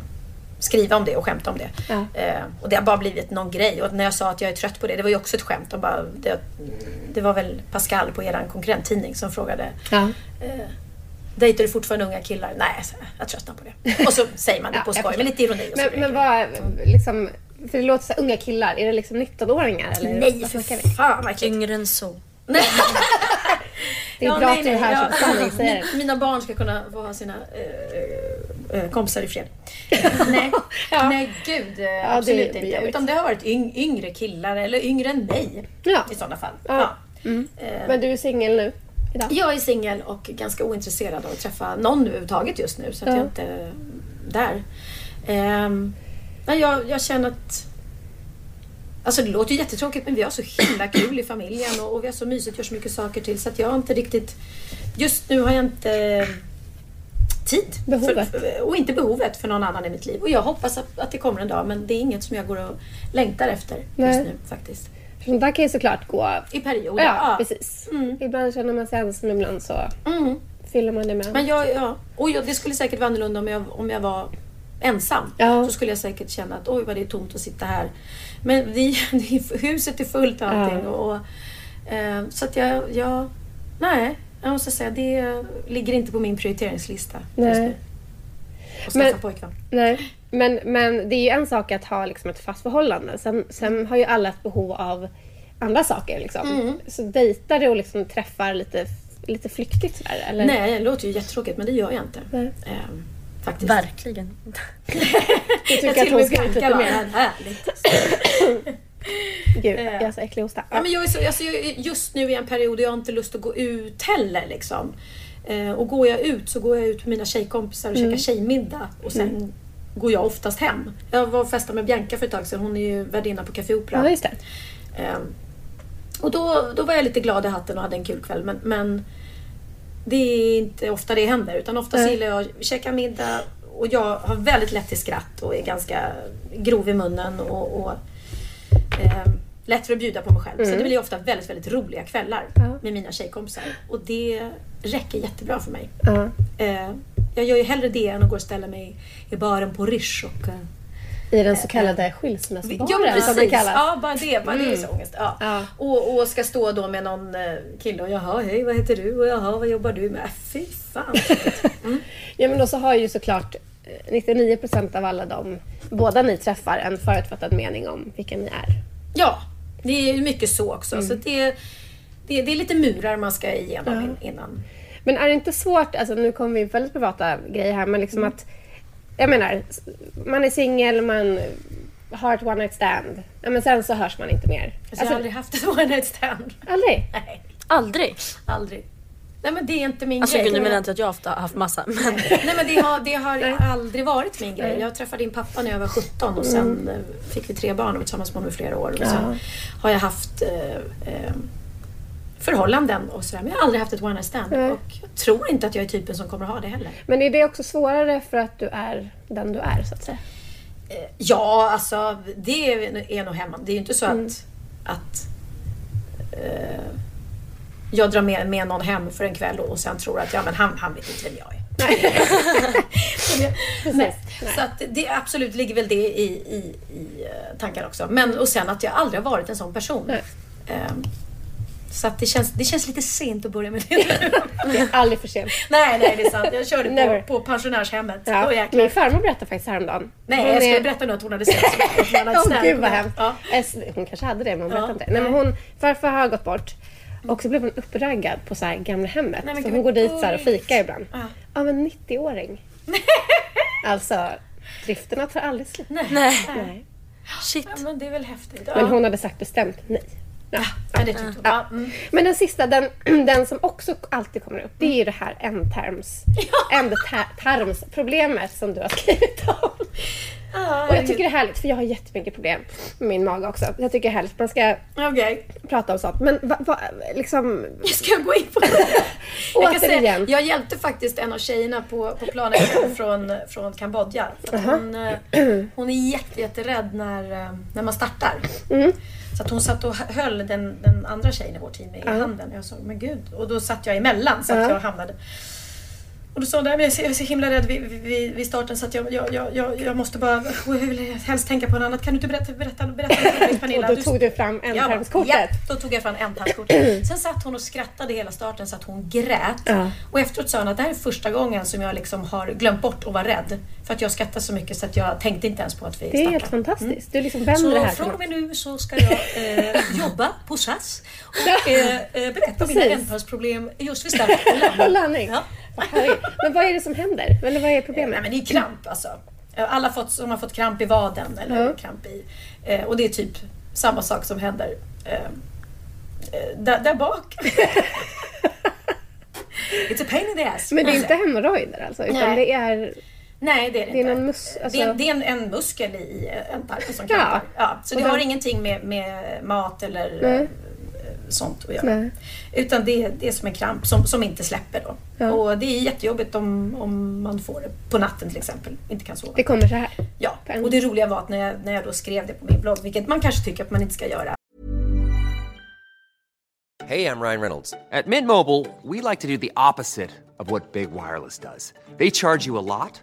skriva om det och skämta om det. Ja. Eh, och det har bara blivit någon grej. Och när jag sa att jag är trött på det, det var ju också ett skämt. Och bara, det, det var väl Pascal på er konkurrenttidning som frågade Ja. eh, Dejtar du fortfarande unga killar? Nej, så jag tröttnar på det. [LAUGHS] Och så säger man det Ja, på skoj med lite ironi och så Men, men vad, liksom, för det låter så här, unga killar, är det liksom 19-åringar? Eller Nej, för fan vad. Yngre än så. [LAUGHS] [LAUGHS] Nej. Det är bra att du är här som sanningssägare. [LAUGHS] Min- Mina barn ska kunna få ha sina eh, eh, kompisar i fred. [LAUGHS] nej, [LAUGHS] Ja. nej gud. det absolut blir inte. Utan det har varit yng, yngre killar eller yngre än mig Ja. i sådana fall. Ja. Ja. Eh, Men du är singel nu? Idag? jag är singel och ganska ointresserad av att träffa någon överhuvudtaget just nu. Så att Ja. jag inte är där. Ehm, men jag, jag känner att Alltså det låter jättetråkigt men vi har så himla kul i familjen och, och vi har så mysigt, gör så mycket saker till så att jag har inte riktigt... Just nu har jag inte tid. Behovet. För, och inte behovet för någon annan i mitt liv. Och jag hoppas att, att det kommer en dag men det är inget som jag går och längtar efter Nej. just nu faktiskt. För sånt där kan ju såklart gå... I perioder. Ja, precis. Mm. Ibland känner man sig ensam, ibland så Mm. fyller man det med Men jag, ja. Och jag, det skulle säkert vara annorlunda om jag, om jag var ensam. Ja. Så skulle jag säkert känna att oj vad det är tomt att sitta här. Men vi, [LAUGHS] huset är fullt och allting. Ja. Och, eh, så att jag, jag, nej, jag måste säga det ligger inte på min prioriteringslista just Nej. nu. Att skaffa Men- pojkvän. Nej, men, men det är ju en sak att ha liksom ett fast förhållande. Sen, sen har ju alla ett behov av andra saker. Liksom. Mm. Så dejtar du och liksom träffar lite, lite flyktigt sådär? Eller? Nej, det låter ju jättetråkigt men det gör jag inte. Nej. Ehm, faktiskt. Verkligen. [LAUGHS] Jag tycker att hon ska ut lite mer? härligt. Gud, Eh. jag har så äcklig hosta. Ja, men jag är så, alltså, jag är just nu i en period där jag har inte lust att gå ut heller. Liksom. Eh, och går jag ut så går jag ut med mina tjejkompisar och Mm. käkar tjejmiddag och sen går jag oftast hem. Jag var och festade med Bianca för ett tag sedan, hon är ju värdinna på Café Opera. Ja, just det. Ehm, och då, då var jag lite glad i hatten och hade en kul kväll. Men, men det är inte ofta det händer. Utan oftast Nej. gillar jag att käka middag och jag har väldigt lätt till skratt och är ganska grov i munnen och, och ehm, lätt för att bjuda på mig själv. Så det blir ofta väldigt, väldigt roliga kvällar Mm. Med mina tjejkompisar. Och det räcker jättebra för mig. Eh, jag gör ju hellre det än att gå och ställa mig i baren på Rish och eh, I den så kallade skilsmässobaren Ja, men som det precis. kallas. Ja, bara det. Bara det är så ångest. Ja. Ja. Och, och ska stå då med någon eh, kille och jaha, hej, vad heter du? Och jaha, vad jobbar du med? Äh, Fy fan. [LAUGHS] Ja men då så har ju såklart eh, 99% av alla de båda ni träffar en förutfattad mening om vilka ni är. ja, det är ju mycket så också. Så det, det, det är lite murar man ska igenom Ja. in- innan. Men är det inte svårt, alltså nu kommer vi in på väldigt privata grejer här, men liksom att jag menar, man är singel, man har ett one night stand, ja, men sen så hörs man inte mer. Alltså, jag har aldrig haft ett one night stand. aldrig? [LAUGHS] Nej, Aldrig. aldrig. Nej men det är inte min Alltså grej. gud, nu menar jag inte att jag ofta har haft massa. Men Nej men det har, det har aldrig varit min grej. Jag träffade din pappa när jag var 17 och sen eh, fick vi tre barn och var tillsammans med honom i flera år. Och sen har jag haft eh, eh, förhållanden och sådär. Men jag har aldrig haft ett one night stand. Nej. Och jag tror inte att jag är typen som kommer ha det heller. Men är det också svårare för att du är den du är så att säga? Eh, Ja, alltså det är, nog hemma. Det är ju inte så att, att eh, jag drar med, med någon hem för en kväll och, och sen tror att ja, men han, han vet inte vem jag är. [LAUGHS] [LAUGHS] Nej. Så att det absolut ligger väl det i, i, i eh, tankar också. Men och sen att jag aldrig har varit en sån person. Nej. Så att det känns, det känns lite sent att börja med det nu. [LAUGHS] Aldrig för sent. nej, nej det är sant. Jag körde Never. på, på pensionärshemmet. Ja. Då jäklar. Min farmor berättade faktiskt häromdagen. Nej, Hon jag skulle är- berätta nu att hon hade night [LAUGHS] Åh stand. gud vad hemskt. Ja. S- Hon kanske hade det men hon berättade Ja, inte. Nej, men hon, farfar har gått bort. Och så blev hon uppraggad på så här gamla hemmet. Nej, men så hon går dit så här och fikar ibland. Ja. Av en 90-åring. [LAUGHS] alltså, drifterna tar aldrig slut. Nej. Nej. Nej. shit. Ja, men det är väl häftigt. Ja. Men hon hade sagt bestämt nej. Ja. Ja, det tyckte. Ja. Mm. Men den sista, den, [CLEARS THROAT] den som också alltid kommer upp, det är ju det här ändtarms, ändtarmsproblemet som du har [LAUGHS] skrivit om. Ja, Och jag tycker det är härligt, för jag har jättemycket problem med min mage också. Jag tycker det är härligt att man ska Okej. prata om sånt. Men va, va, liksom... Ska jag gå in på det? [LAUGHS] Jag, kan säga, jag hjälpte faktiskt en av tjejerna på, på planet [CLEARS THROAT] från, från Kambodja. För att hon, eh, hon är jätte, jätterädd när, eh, när man startar. Mm. Så att hon satt och höll den, den andra tjejen i vårt team i handen. Jag sa, men gud. Och då satt jag emellan så att Ja. jag hamnade... Och då sa hon, "Nej, men jag är så- så himla rädd vid, vid, vid starten så att jag, jag, jag, jag, måste bara, jag vill helst tänka på något annat. Kan du inte berätta, berätta, berätta, berätta [LAUGHS] Pernilla? Och då tog du fram ändtarmskortet. ja, då tog jag fram ändtarmskortet. [CLEARS THROAT] Sen satt hon och skrattade hela starten så att hon grät. Ja. Och efteråt sa hon att det här är första gången som jag liksom har glömt bort att vara rädd. För att jag skrattade så mycket så att jag tänkte inte ens på att vi Det är helt startar. fantastiskt. Du liksom vänder Så det här till från och med nu så ska jag eh, [LAUGHS] jobba på SAS och eh, eh, berätta om mina ändtarmsproblem just vid start och [LAUGHS] landning. Ja. Men vad är det som händer? Eller vad är Nej, problemet? men det är kramp alltså. Alla fått, som har fått kramp i vaden eller Ja. kramp i... Eh, och det är typ samma sak som händer eh, eh, där, där bak. [LAUGHS] It's a pain in the ass. Men det är inte säga. hemorrojder alltså? Utan Nej. det är... Nej, det är det, det är inte. någon mus- alltså- det, är, det är en, en muskel i ändtarmen som Ja. krampar. Ja. så Och det den- har ingenting med, med mat eller Nej. Sånt att göra. Nej. Utan det, är- det är som en kramp som, som inte släpper då. Ja. Och det är jättejobbigt om, om man får det på natten till exempel. Inte kan sova. Det kommer så här. Ja, På och det roliga var att när jag, när jag då skrev det på min blogg, vilket man kanske tycker att man inte ska göra. Hey, I'm Ryan Reynolds. At Mint Mobile, we like to do the opposite of what Big Wireless does. They charge you a lot,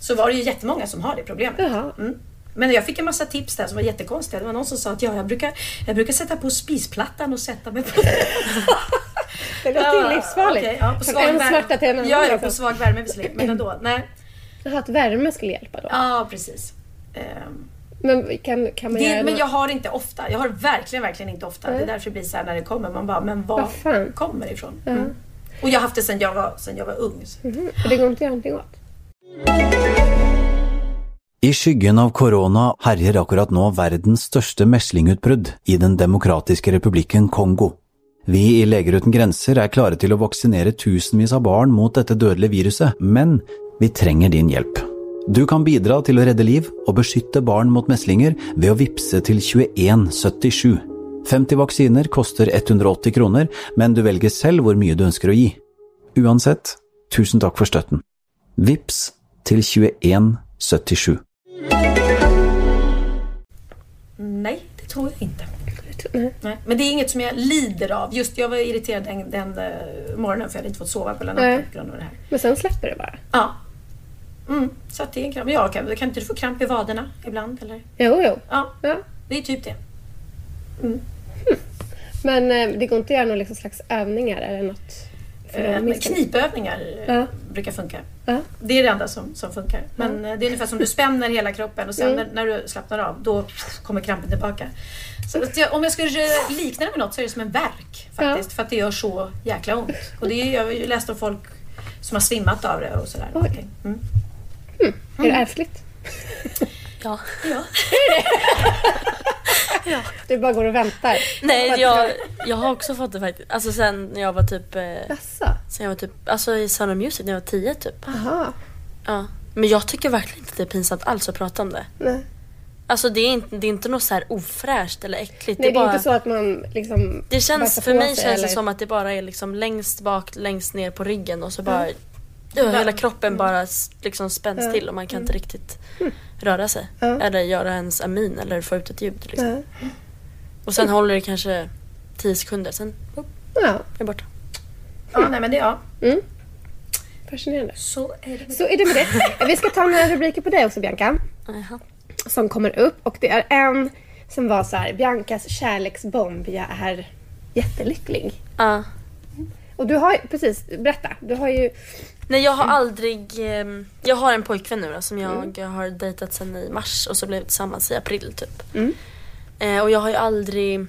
så var det ju jättemånga som har det problemet. Mm. Men jag fick en massa tips där som var jättekonstiga. Det var någon som sa att ja, jag, brukar, jag brukar sätta på spisplattan och sätta mig på [LAUGHS] Det låter ju livsfarligt. okej, ja, på Från svag en smärta till en annan. Ja, ja, på svag värme visserligen. Men ändå. Nej. Jaha, att värme skulle hjälpa då. Ja, precis. Ehm, Men kan, kan man Det, göra men något- jag har inte ofta. Jag har verkligen, verkligen inte ofta. Det är därför det blir så här när det kommer. Man bara, men var kommer det ifrån? Mm. Och jag har haft det sen jag var, sen jag var ung. Mhm, Och det går inte att göra någonting åt? I skyggen av korona herjer akkurat nå verdens største meslingutbrudd i Den demokratiske republikken Kongo. Vi i Leger uten grenser er klare til å vaksinere tusenvis av barn mot dette dødelige viruset, men vi trenger din hjelp. Du kan bidra til å redde liv og beskytte barn mot meslinger ved å vippse til 2177. 50 vaksiner koster 180 kroner, men du velger selv hvor mye du ønsker å gi. Uansett, tusen takk for støtten. Vips til 2177. Nej, det tror jag inte. Nej. Men det är inget som jag lider av. Just jag var irriterad den, den eh, morgonen för jag hade inte fått sova på hela natten på grund av det här. Men sen släpper det bara? Ja. Mm, så att det är en kramp. Ja, kan, kan inte du få kramp i vaderna ibland? Eller? Jo, jo. Ja, Ja. det är typ det. Men eh, det går inte att göra någon liksom slags övningar eller något? Eh, minska- knipövningar Ja. brukar funka. Ja. Det är det enda som, som funkar. Men eh, det är ungefär som du spänner hela kroppen och sen Mm. när, när du slappnar av då kommer krampen tillbaka. Så jag, om jag skulle likna det med något så är det som en verk faktiskt. För att det gör så jäkla ont. Och det är, jag har ju läst om folk som har svimmat av det och sådär. Oj. Mm. Är det ärftligt? [LAUGHS] Ja. Ja. [LAUGHS] Du bara går och väntar? Nej, jag, jag har också fått det faktiskt. Alltså sen när jag var typ... Eh, Jaså? sen jag var typ, alltså i Sound of Music när jag var tio typ. Aha. Ja. Men jag tycker verkligen inte att det är pinsamt alls att prata om det. Nej. Alltså det är inte, det är inte något så här ofräscht eller äckligt. Nej, det är bara, inte så att man liksom... det känns, för mig känns eller- det som att det bara är liksom längst bak, längst ner på ryggen och så bara... Ja, hela kroppen bara liksom spänns till och man kan inte riktigt röra sig. Ja. Eller göra ens amin eller få ut ett ljud. Liksom. Ja. Och sen håller det kanske 10 sekunder, sen oh, Ja, är det borta. ja, nej men det ja. fascinerande. Så är det. Så är det med det. Vi ska ta några rubriker på dig också Bianca. Jaha. Som kommer upp och det är en som var så här, Biancas kärleksbomb, jag är jättelycklig. Ja. Och du har ju, precis, berätta. Du har ju, Nej jag har aldrig, ehm, jag har en pojkvän nu då, som jag har dejtat sedan i mars och så blev vi tillsammans i april typ. Eh, och jag har ju aldrig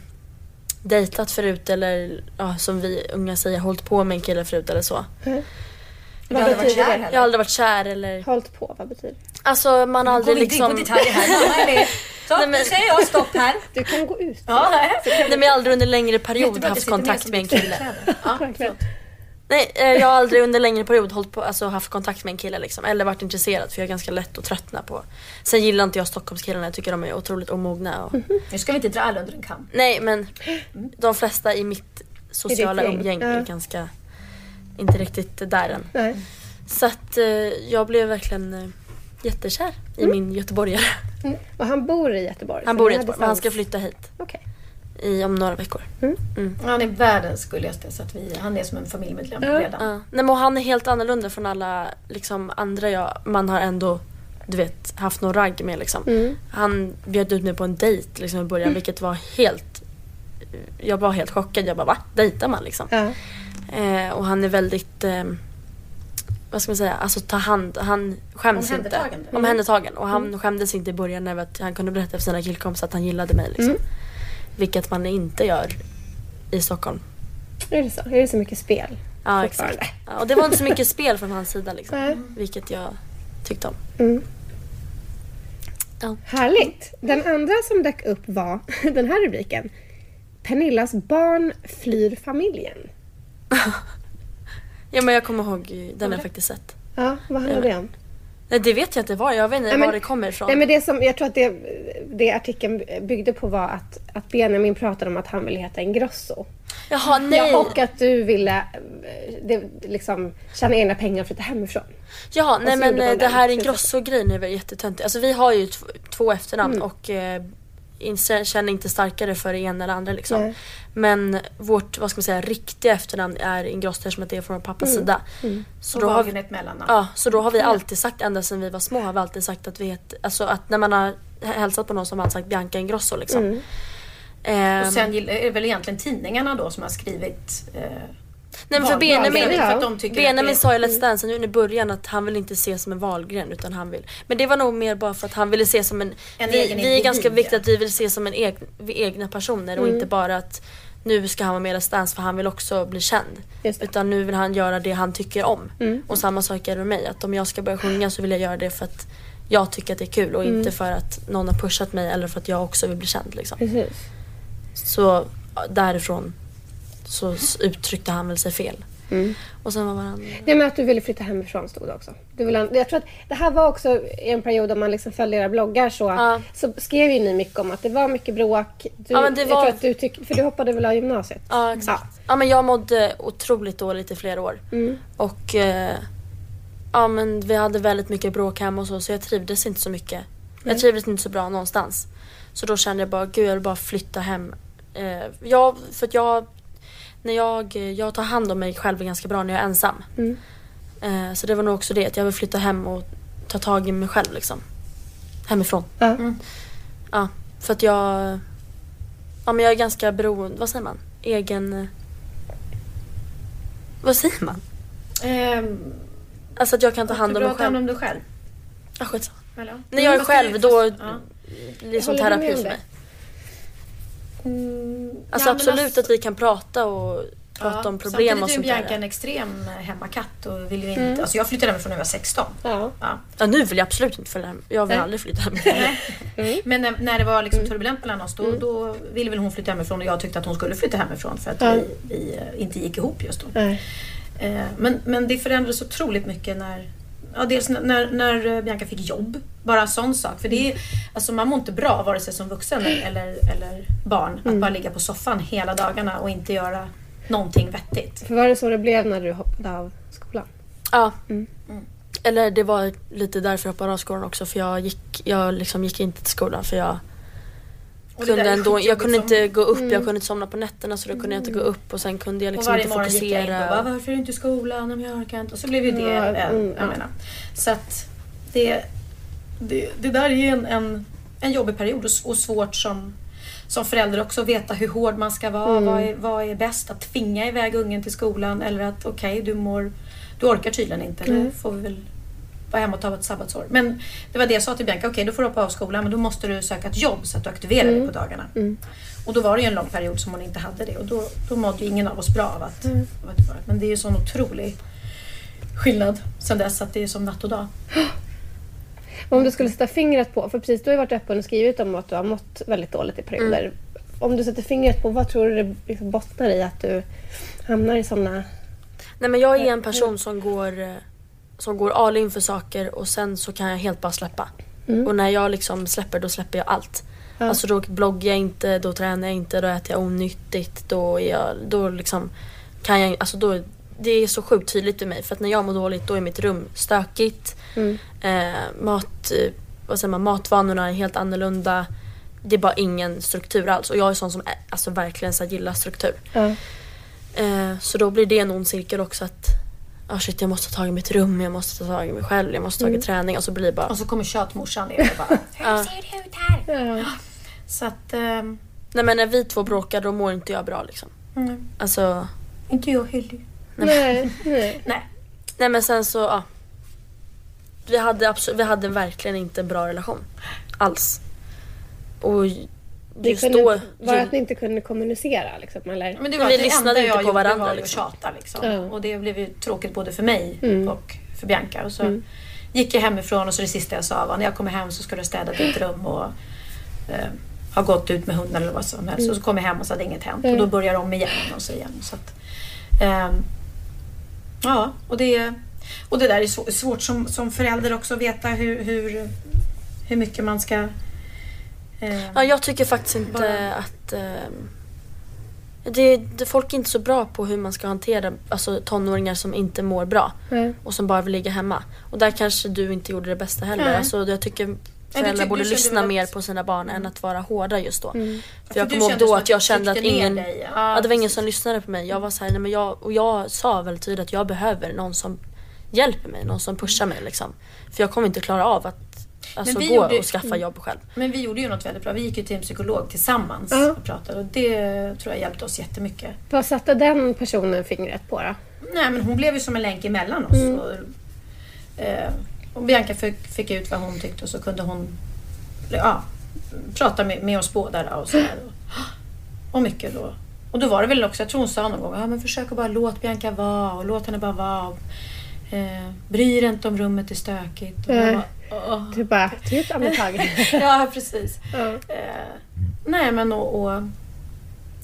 dejtat förut eller ja, som vi unga säger hållit på med en kille förut eller så. vad aldrig varit betyder kär det? Jag har aldrig varit kär eller Hållit på, vad betyder det? alltså man har aldrig Gå in på liksom detaljer här. [LAUGHS] Mamma är med. Så, Nej, men- nu säger jag stopp här. [LAUGHS] Du kan gå ut. Ja, nej. Nej men jag har aldrig under längre period haft kontakt med en kille. Ja. Nej, eh, jag har aldrig under längre period hållit på, alltså haft kontakt med en kille liksom. Eller varit intresserad för jag är ganska lätt att tröttna på. Sen gillar inte jag Stockholmskillarna, jag tycker de är otroligt omogna. Och... Nu ska vi inte dra alla under en kam. Nej men de flesta i mitt sociala umgänge ja. är ganska, inte riktigt där än. Nej. Så att eh, jag blev verkligen eh, jättekär i min göteborgare. Mm. Och han bor i Göteborg? Han bor i Göteborg men han ska flytta hit Okej. I, om några veckor. Han är världens gulligaste så att vi, han är som en familjemedlem Ja. redan. Ja. Nej, men han är helt annorlunda från alla liksom, andra jag, man har ändå du vet, haft någon ragg med. Liksom. Han bjöd ut mig på en dejt liksom, i början vilket var helt... Jag var helt chockad. Jag bara va? Dejtar man liksom? Eh, och han är väldigt... Eh, vad ska man säga? Alltså ta hand... Han skäms inte. Omhändertagande. Omhändertagen. Och han skämdes inte i början över att han kunde berätta för sina killkompisar att han gillade mig. Liksom. Vilket man inte gör i Stockholm. Är det så? Är det så mycket spel? Ja, exakt. Ja, och det var inte så mycket spel från hans sida liksom. Nej. Vilket jag tyckte om. Härligt! Den andra som dök upp var [LAUGHS] den här rubriken. Pernillas barn flyr familjen. [LAUGHS] Ja men jag kommer ihåg, den har jag faktiskt sett. Ja, vad handlar det om? Nej det vet jag inte vad, jag vet inte Nej, men- var det kommer ifrån. Nej, men det som, jag tror att det, det artikeln byggde på var att, att Benjamin pratade om att han ville heta Ingrosso. Jaha nej! Ja, och att du ville eh, det, liksom, tjäna egna pengar och flytta hemifrån. Jaha, nej men eh, det här. Ingrosso-grejen är väl jättetöntigt. Alltså vi har ju två efternamn Mm. och eh, känner inte starkare för det ena eller andra liksom. Nej. Men vårt, vad ska man säga, riktiga efternamn är Ingrosso eftersom det är från pappas Mm. sida. Så, Och då har vi, ett mellannamn. ja, så då har vi alltid sagt, ända sedan vi var små har vi alltid sagt att vi heter, alltså att när man har hälsat på någon som har man sagt Bianca Ingrosso liksom. Mm. Ehm, Och sen är det väl egentligen tidningarna då som har skrivit eh, Nej men för. Benjamin, För Benjamin sa i Let's Dance nu i början att han vill inte ses som en valgren utan han vill. Men det var nog mer bara för att han ville se som en... En vi, egen vi är ganska viktigt ja. att vi vill se som en eg, egna personer och inte bara att nu ska han vara med i Let's Dance för han vill också bli känd. Utan nu vill han göra det han tycker om. Och samma sak är det med mig. Att om jag ska börja sjunga så vill jag göra det för att jag tycker att det är kul och inte för att någon har pushat mig eller för att jag också vill bli känd. Liksom. Precis. Så därifrån så uttryckte han väl sig fel. Och sen var han? Nej men att du ville flytta hemifrån stod det också. Du ville, jag tror att det här var också en period om man liksom följde era bloggar så, Ja. så skrev ju ni mycket om att det var mycket bråk. Du, Ja, men det var- att du tyck, för du hoppade väl av gymnasiet? Ja exakt. Ja. men jag mådde otroligt dåligt i flera år. Mm. Och eh, ja men vi hade väldigt mycket bråk hemma och så så jag trivdes inte så mycket. Jag trivdes inte så bra någonstans. Så då kände jag bara, gud jag vill bara flytta hem. Eh, jag, för jag, när jag, jag tar hand om mig själv ganska bra när jag är ensam. Mm. Eh, så det var nog också det, att jag vill flytta hem och ta tag i mig själv liksom. Hemifrån. Ja. Ja, för att jag... Ja, men jag är ganska beroende... Vad säger man? Egen... Vad säger man? Ehm, Alltså att jag kan ta hand om du mig ta hand själv. om dig själv. Ja, skitsamma. När jag är Fast själv då ja. blir det som Håller du med terapi för det? mig. Mm, Alltså ja, absolut alltså- att vi kan prata och prata om problem och Samtidigt sånt är ju Bianca en där. extrem hemmakatt och vill ju inte... Alltså jag flyttade hemifrån när jag var 16. Ja. Ja. Ja, nu vill jag absolut inte följa hem. Jag vill Nej. aldrig flytta [LAUGHS] hem. Men när, när det var Mm. liksom turbulent mellan oss då, då ville väl hon flytta hemifrån och jag tyckte att hon skulle flytta hemifrån för att Ja. vi, vi eh, inte gick ihop just då. Eh, Men, men det förändrades otroligt mycket när Ja, dels när, när, eh, Bianca fick jobb. Bara en sån sak. För det är, alltså man mår inte bra vare sig som vuxen eller, eller barn. Att bara ligga på soffan hela dagarna och inte göra någonting vettigt. För var det så det blev när du hoppade av skolan? Ja. Mm. Eller det var lite därför jag hoppade av skolan också för jag gick, jag liksom gick inte till skolan för jag kunde ändå, jag kunde inte gå upp, jag kunde inte somna på nätterna så då kunde jag inte gå upp och sen kunde jag Och liksom varje inte morgon gick jag in och bara, fokusera. varför är du inte i skolan om jag orkar inte? Och så blev ju det, Ja, en, mm, jag ja. menar. Så att det, det, det där är en, en, en jobbig period och, och svårt som, som förälder också att veta hur hård man ska vara. Mm. Vad, är, vad är bäst? Att tvinga iväg ungen till skolan eller att okej, du mår, du orkar tydligen inte. Mm. Eller får vi väl vara hemma och ta ett sabbatsår. Men det var det jag sa till Bianca, okej då får du hoppa av skolan men då måste du söka ett jobb så att du aktiverar Mm. dig på dagarna. Och då var det ju en lång period som hon inte hade det och då, då mådde ju ingen av oss bra av att, Mm. av att vara. Men det är ju sån otrolig skillnad sen dess att det är som natt och dag. Om du skulle sätta fingret på, för precis du har ju varit öppen och skrivit om att du har mått väldigt dåligt i perioder. Mm. Om du sätter fingret på, vad tror du det liksom bottnar i att du hamnar i sådana... Nej men jag är en person som går, eh, som går all in för saker och sen så kan jag helt bara släppa. Och när jag liksom släpper då släpper jag allt. Ja. Alltså då bloggar jag inte, då tränar jag inte, då äter jag onyttigt, då är jag, då liksom kan jag, alltså då, det är så sjukt tydligt för mig för att när jag mår dåligt då är mitt rum stökigt. Eh, mat, eh, vad säger man, matvanorna är helt annorlunda. Det är bara ingen struktur alls och jag är sån som alltså verkligen så gillar struktur. Ja. Eh, så då blir det en ond cirkel också att ah shit jag måste ta tag i mitt rum, jag måste ta tag i mig själv, jag måste ta tag i träning och så blir det bara Och så kommer tjatmorsan ner och bara Hur ser det ut här? Ja. Så att, ehm, Nej men när vi två bråkar då mår inte jag bra liksom. mm, Alltså, inte jag heller. Nej, nej. Nej. nej men sen så ja. Vi hade, absolut, vi hade verkligen inte en bra relation. Alls. Och Det just kunde, då... var att ni inte kunde kommunicera liksom, eller? Men det var vi det lyssnade enda inte jag på gjorde varandra, var liksom. tjata liksom. Ja. Och det blev ju tråkigt både för mig Mm. och för Bianca. Och så gick jag hemifrån och så det sista jag sa var när jag kommer hem så ska du städa ditt rum och eh, ha gått ut med hunden eller vad som helst. Och så kom jag hem och så hade inget hänt. Och då börjar de igen och så igen. Så att, ehm, ja, och det, och det där är svå- svårt som, som förälder också att veta hur, hur, hur mycket man ska eh, Ja, jag tycker faktiskt inte Bara- att... ehm, det, det, folk är inte så bra på hur man ska hantera alltså, tonåringar som inte mår bra Nej. och som bara vill ligga hemma. Och där kanske du inte gjorde det bästa heller. Nej. Alltså, jag tycker föräldrar tyck- borde lyssna mer att- på sina barn än att vara hårda just då. För För jag kommer ihåg då att jag kände att ingen... dig. Ja, det var ingen som lyssnade på mig. Jag var så här, nej, men jag, och jag sa väldigt tydligt att jag behöver någon som hjälper mig, någon som pushar mig liksom. För jag kommer inte klara av att alltså vi gå gjorde- och skaffa jobb själv. Men vi gjorde ju något väldigt bra. Vi gick ju till en psykolog tillsammans Ja. och pratade och det tror jag hjälpte oss jättemycket. Vad satte den personen fingret på då? Nej men hon blev ju som en länk emellan oss. Och, eh, och Bianca fick, fick ut vad hon tyckte och så kunde hon ja, prata med, med oss båda och sådär. Och, och mycket då. Och då var det väl också, jag tror hon sa någon gång, ja men försök att bara låt Bianca vara och låt henne bara vara. Eh, bry dig inte om rummet är stökigt. Och Nej. bara, åh. Du bara, ta ett andetag. ja, precis. ja. Eh, nej, men och... och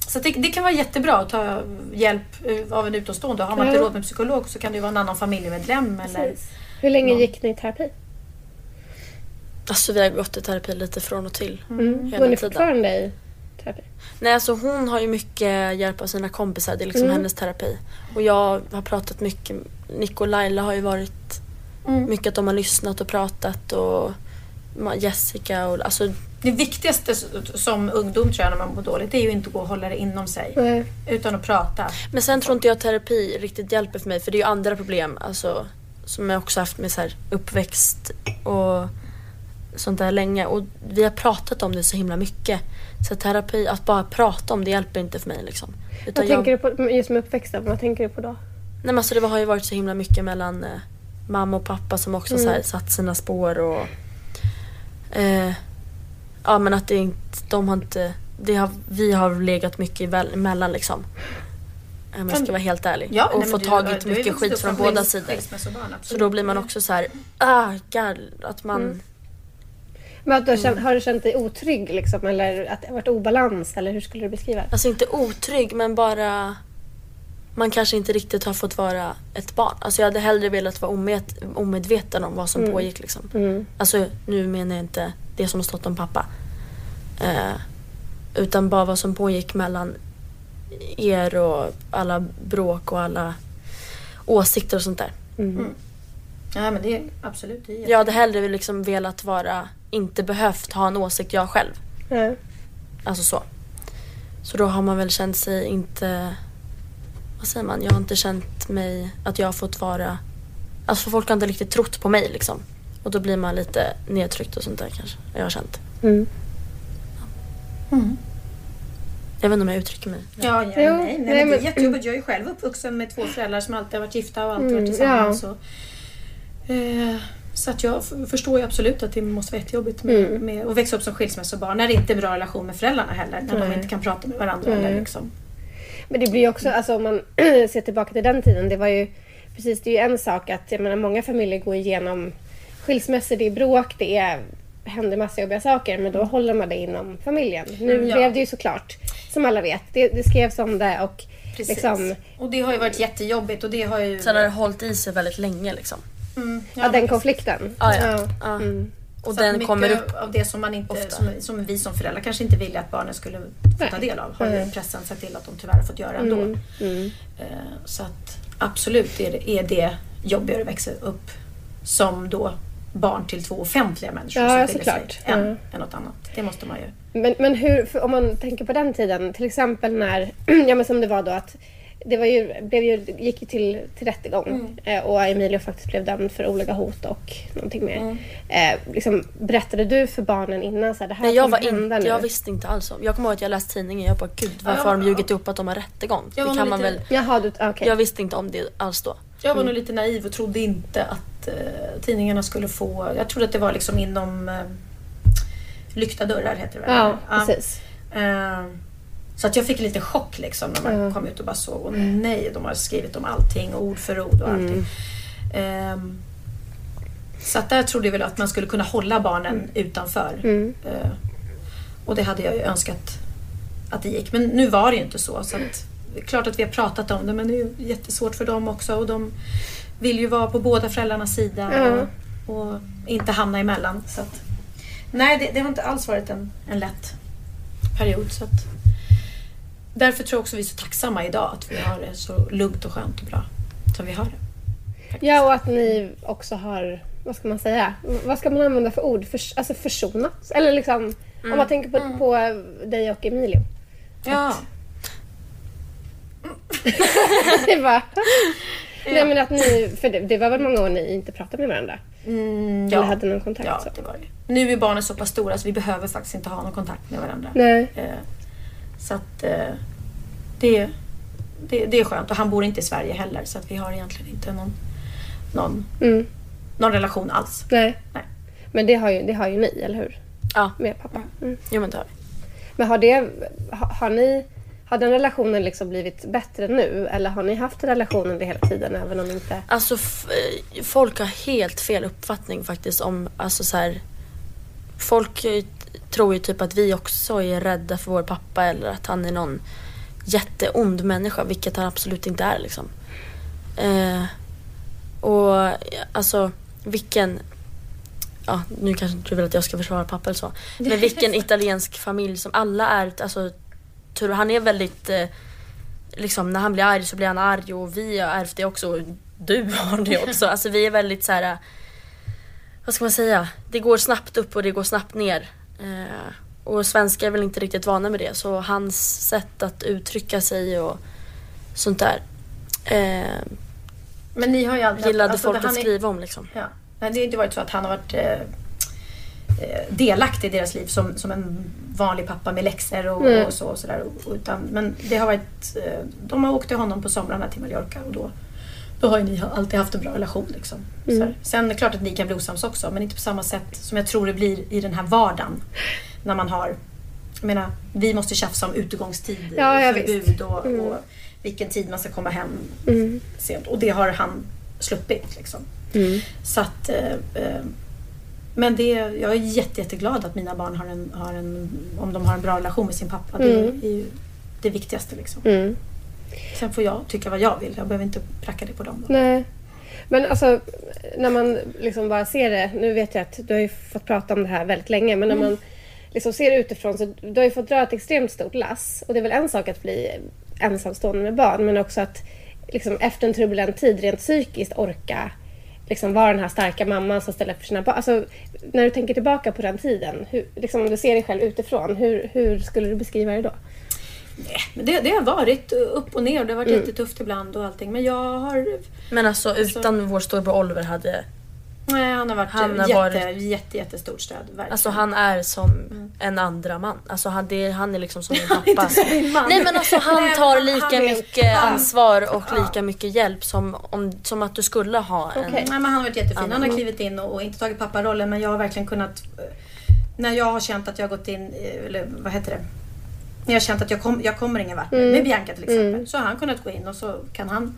så det, det kan vara jättebra att ta hjälp eh, av en utomstående. Har man inte råd med psykolog så kan det vara en annan familjemedlem. Eller. Hur länge Ja. gick ni i terapi? Alltså vi har gått i terapi lite från och till. Mm. Hela Går ni fortfarande i terapi? Nej alltså hon har ju mycket hjälp av sina kompisar, det är liksom Mm. hennes terapi. Och jag har pratat mycket, Nick och Laila har ju varit Mm. mycket att de har lyssnat och pratat och Jessica och alltså Det viktigaste som ungdom tror jag när man mår dåligt det är ju inte att gå och hålla det inom sig. Nej. Utan att prata. Men sen tror inte jag terapi riktigt hjälper för mig för det är ju andra problem alltså, som jag också haft med så här uppväxt och sånt där länge. Och vi har pratat om det så himla mycket. Så terapi, att bara prata om det hjälper inte för mig liksom. Utan Vad jag, tänker du på just med uppväxten? Vad tänker du på då? nej, men alltså, det har ju varit så himla mycket mellan eh, mamma och pappa som också så här, satt sina spår och eh, ja men att det inte, de har inte, det har, vi har legat mycket emellan liksom. Om jag ska vara helt ärlig. Ja, och nej, fått du- tagit du mycket vuxit skit från båda sidor. Så då blir man också så här, ah, gall, att man... Men att du har, känt, har du känt dig otrygg liksom? Eller att det har varit obalans? Eller hur skulle du beskriva det? Alltså inte otrygg men bara man kanske inte riktigt har fått vara ett barn. Alltså jag hade hellre velat vara omed, omedveten om vad som pågick liksom. Mm. Alltså nu menar jag inte det som har stått om pappa. Eh, utan bara vad som pågick mellan er och alla bråk och alla åsikter och sånt där. Ja men det är absolut. Det är Jag hade hellre liksom velat vara, inte behövt ha en åsikt jag själv. Ja. Alltså så. Så då har man väl känt sig inte... Vad säger man? Jag har inte känt mig att jag har fått vara... Alltså folk har inte riktigt trott på mig liksom. Och då blir man lite nedtryckt och sånt där kanske. Jag har känt. Mm. Jag vet inte om jag uttrycker mig. Ja, ja Jo, nej, nej, nej, men det är jättejobbigt. Jag är ju själv uppvuxen med två föräldrar som alltid har varit gifta och alltid Mm, varit tillsammans. Och, eh, så att jag förstår ju absolut att det måste vara jättejobbigt med, Mm. med att växa upp som skilsmässobarn när det inte är bra relation med föräldrarna heller. När de Nej. inte kan prata med varandra. Eller liksom. Men det blir ju också, alltså om man [CLEARS THROAT] ser tillbaka till den tiden, det var ju precis, det är ju en sak att, jag menar många familjer går igenom skilsmässor, det är bråk, det är, händer massa jobbiga saker, men då håller man det inom familjen. Nu Mm, ja. blev det ju såklart, som alla vet, det, det skrevs om det och Precis. liksom, Och det har ju varit jättejobbigt och det har ju... Sen har det hållit i sig väldigt länge liksom. Mm, ja, den konflikten. Ja, ja. ja. Mm. Och Så den kommer upp. av det som, man inte, som, som vi som föräldrar kanske inte ville att barnen skulle få ta del av har ju pressen sett till att de tyvärr har fått göra ändå. Mm. Mm. Eh, Så att absolut är det, är det jobbigare att växa upp som då barn till två offentliga människor Ja, som skiljer såklart. sig än, Mm. än något annat. Det måste man ju. Men, men hur, om man tänker på den tiden, till exempel när, [CLEARS THROAT] ja men som det var då att det var ju, blev ju, gick ju till, till rättegång Mm. eh, och Emilio faktiskt blev dömd för olaga hot och någonting mer. Mm. Eh, liksom, berättade du för barnen innan så här, det här Nej, jag, var inte, nu? jag visste inte alls om. Jag kommer ihåg att jag läste tidningen jag bara gud varför Ja, har de ja. ljugit ihop att de har rättegång? Jag Det var kan nog man lite- väl. Jaha, du, okej. Jag visste inte om det alls då. Jag var Mm. nog lite naiv och trodde inte att eh, tidningarna skulle få... Jag trodde att det var liksom inom eh, lyckta dörrar heter det väl? Ja, precis. Eh, så att jag fick lite chock liksom när man Ja. kom ut och bara såg, och nej, de har skrivit om allting, ord för ord och allting. Ehm, så att där trodde jag väl att man skulle kunna hålla barnen utanför. Mm. Eh, och det hade jag ju önskat att det gick. Men nu var det ju inte så. så att, klart att vi har pratat om det men det är ju jättesvårt för dem också. Och de vill ju vara på båda föräldrarnas sida Ja. och, och inte hamna emellan. Så att, nej, det, det har inte alls varit en, en lätt period. Så att, därför tror jag också vi är så tacksamma idag att vi har det så lugnt och skönt och bra som vi har det. Ja, och att ni också har, vad ska man säga, vad ska man använda för ord? Förs, alltså försonats? Eller liksom, om man tänker på, på dig och Emilio. Ja. [LAUGHS] det var, Nej men att ni, för det, det var väl många år ni inte pratade med varandra? Mm, Eller hade någon kontakt Ja, så? det var det. Nu är barnen så pass stora så vi behöver faktiskt inte ha någon kontakt med varandra. Nej. Eh, så att eh, det, det, det är skönt. Och han bor inte i Sverige heller så att vi har egentligen inte någon, någon, Mm. någon relation alls. Nej. Nej. Men det har, ju, det har ju ni, eller hur? Ja, Med pappa. Mm. jo men det har vi. Men har det... Har, har ni... Har den relationen liksom blivit bättre nu? Eller har ni haft relationen det hela tiden även om inte... Alltså eh, folk har helt fel uppfattning faktiskt om, alltså så här, Folk eh, tror ju typ att vi också är rädda för vår pappa eller att han är någon jätteond människa, vilket han absolut inte är liksom. Eh, och alltså vilken, ja nu kanske du vill att jag ska försvara pappa eller så, men vilken [LAUGHS] italiensk familj som alla är, alltså tur, han är väldigt eh, liksom när han blir arg så blir han arg och vi har ärvt det också och du har det också. [LAUGHS] Alltså vi är väldigt så här. vad ska man säga? Det går snabbt upp och det går snabbt ner. Eh, och svenskar är väl inte riktigt vana med det så hans sätt att uttrycka sig och sånt där eh, Men ni har ju alltid... gillade alltså, folk att är- skriva om liksom. Ja. Nej, det har inte varit så att han har varit eh, eh, delaktig i deras liv som, som en vanlig pappa med läxor och, Mm. och så. Och sådär. Och- Utan, men det har varit, eh, de har åkt till honom på somrarna till Mallorca och då, då har ju ni alltid haft en bra relation. Liksom. Så här. Sen är det klart att ni kan bli osams också men inte på samma sätt som jag tror det blir i den här vardagen. När man har, jag menar, vi måste tjafsa om utegångstid, Ja, ja, förbud och, och vilken tid man ska komma hem Mm. sent. Och det har han sluppit. Liksom. Så att, eh, eh, men det, jag är jätte, jätteglad att mina barn har en, har en, om de har en bra relation med sin pappa. Det Mm. är ju det viktigaste. Liksom. Mm. Sen får jag tycka vad jag vill. Jag behöver inte pracka det på dem. Nej. Men alltså, när man liksom bara ser det. Nu vet jag att du har ju fått prata om det här väldigt länge. Men när man liksom ser det utifrån så du har ju fått dra ett extremt stort lass. Och det är väl en sak att bli ensamstående med barn. Men också att liksom, efter en turbulent tid rent psykiskt orka liksom, vara den här starka mamman som ställer upp för sina barn. Alltså, när du tänker tillbaka på den tiden. Hur, liksom, om du ser dig själv utifrån. Hur, hur skulle du beskriva det då? Nej, men det, det har varit upp och ner och det har varit Mm. jättetufft ibland och allting. Men jag har... Men alltså utan vår storebror Oliver hade, Nej, han har varit Han har jätte, varit- jätte, jättestort stöd. Verkligen. alltså han är som en andra man. Alltså han, det, han är liksom som min [LAUGHS] pappa. Inte som min man. Nej men alltså [LAUGHS] han tar lika han mycket Ja. ansvar och lika mycket hjälp som, om, som att du skulle ha en... Nej, men han har varit jättefin. Han har klivit in och, och inte tagit papparollen men jag har verkligen kunnat... eh, När jag har känt att jag har gått in, eh, eller vad heter det? När jag känt att jag, kom, jag kommer ingen vart med, med Bianca till exempel. Så har han kunnat gå in och så kan han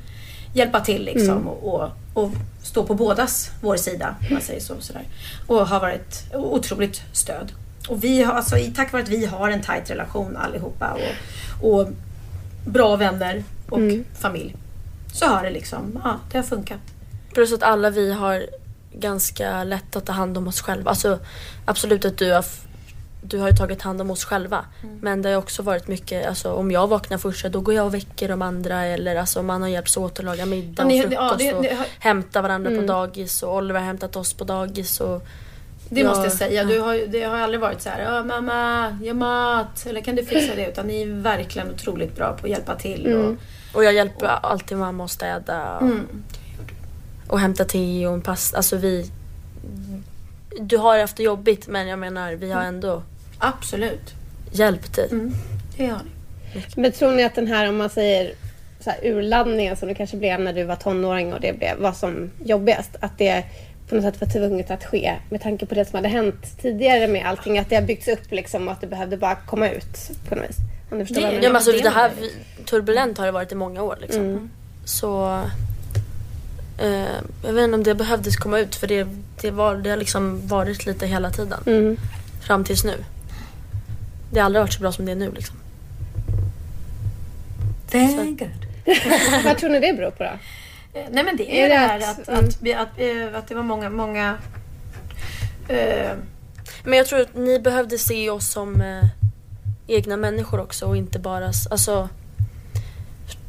hjälpa till liksom och, och, och stå på bådas vår sida. Om man säger så. Sådär. Och har varit otroligt stöd. Och vi har, alltså, tack vare att vi har en tajt relation allihopa och, och bra vänner och familj. Så har det liksom, ja det har funkat. Plus att alla vi har ganska lätt att ta hand om oss själva. Alltså absolut att du har, du har ju tagit hand om oss själva. Mm. Men det har också varit mycket, alltså om jag vaknar först då går jag och väcker de andra eller alltså man har hjälpts åt att laga middag och frukost ja, det- och det har- hämta varandra på dagis och Oliver har hämtat oss på dagis och Det Ja, måste jag säga. Du har, det har aldrig varit så här, "Ja, mamma, gör mat, eller kan du fixa det? Utan ni är verkligen otroligt bra på att hjälpa till. Och, Och jag hjälper alltid mamma att städa och, Mm. och hämta te och en pasta. Alltså vi... Du har haft det jobbigt men jag menar vi har ändå absolut, hjälpt dig. Mm. det har ni. Men tror ni att den här, om man säger så här, urladdningen som det kanske blev när du var tonåring och det blev, var som jobbigast, att det på något sätt var tvunget att ske med tanke på det som hade hänt tidigare med allting, att det har byggts upp liksom och att det behövde bara komma ut på något vis. Om du förstår Det- vad jag Ja, menar? men alltså, det här, är turbulent har det varit i många år. Liksom. Mm. Så jag vet inte om det behövdes komma ut för det, det, var, det har liksom varit lite hela tiden. Mm. Fram tills nu. Det har aldrig varit så bra som det är nu. Liksom. Thank [LAUGHS] God. Vad tror ni det beror på då? Eh, Nej men det är, Är det det här att- att, mm. att, eh, att det var många, många eh, Men jag tror att ni behövde se oss som eh, egna människor också och inte bara... Alltså,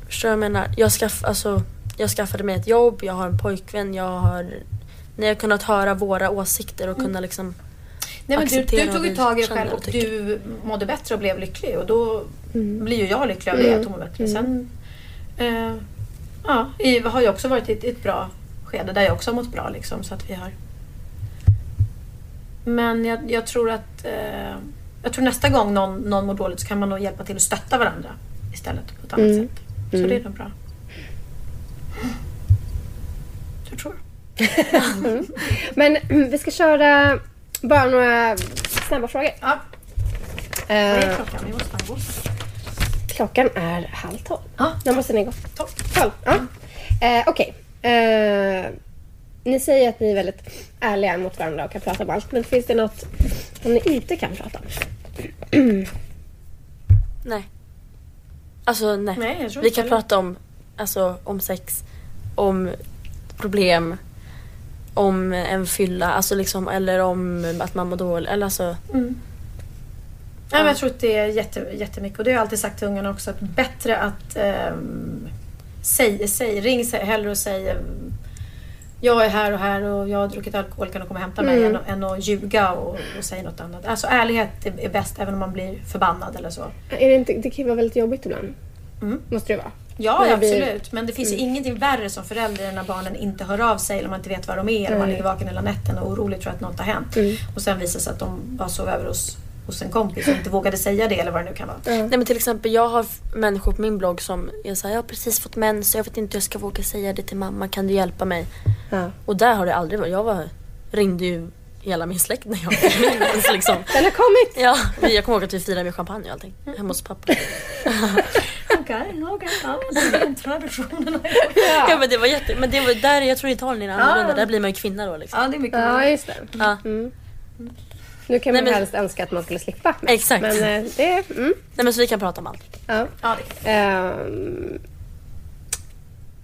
förstår du vad jag menar? Jag, skaff, alltså, jag skaffade mig ett jobb, jag har en pojkvän, jag har... Ni har kunnat höra våra åsikter och kunna liksom... Nej, men du, du tog ju tag i känner själv och du mådde bättre och blev lycklig och då blir ju jag lycklig av det att hon mår bättre. Sen eh, ja, i- har jag också varit i ett, ett bra skede där jag också har mått bra liksom så att vi har Men jag, jag tror att eh, jag tror nästa gång någon, någon mår dåligt så kan man nog hjälpa till att stötta varandra istället på ett annat Mm. sätt. Så det är nog bra. Jag [LAUGHS] Men vi ska köra bara några snabba frågor. Ja, vad är Eh, klockan? Vi måste gå. klockan är halv tolv. Ja. När måste ni gå? Tolv. Tolv? Ja. Eh, Okej. Eh, ni säger att ni är väldigt ärliga mot varandra och kan prata om allt. Men finns det något som ni inte kan prata om? Nej. Alltså nej. Nej, Vi kan heller. prata om, alltså, om sex, om problem, om en fylla, alltså liksom, eller om att man mår dåligt. Eller alltså, Nej, men jag tror att det är jätte, jättemycket och det har jag alltid sagt till ungarna också att bättre att um, säg, säg, ring säg, hellre och säg ehm, jag är här och här och jag har druckit alkohol, kan du komma och hämta mig? Än, än att ljuga och, och säga något annat. Alltså ärlighet är, är bäst även om man blir förbannad eller så. Är det, inte, det kan ju vara väldigt jobbigt ibland. Mm. Måste det vara. Ja, ja, absolut. Men det finns ju ingenting värre som förälder än när barnen inte hör av sig eller man inte vet var de är. Eller man ligger vaken hela nätten och orolig tror att något har hänt. Och sen visar det sig att de bara sov över hos, hos en kompis och inte vågade säga det eller vad det nu kan vara. nej men till exempel jag har människor på min blogg som är såhär, jag har precis fått mens och jag vet inte hur jag ska våga säga det till mamma, kan du hjälpa mig? Ja. Och där har det aldrig varit, jag var, ringde ju hela min släkt när jag fick min mens liksom. Den har kommit! Ja, jag kommer ihåg att vi firade med champagne och allting hemma hos pappa. [LAUGHS] Okej, okej. Ja, [LAUGHS] det är den traditionen. Ja men det var jätte, men det var där, jag tror Italien är annorlunda, Ja. där blir man ju kvinna då liksom. Ja, det är mycket Ja, just det. Ja. Nu kan man Nej, men- helst önska att man skulle slippa. Men, Exakt. Men eh, det... Mm, Nej men så vi kan prata om allt. ja. Ja, det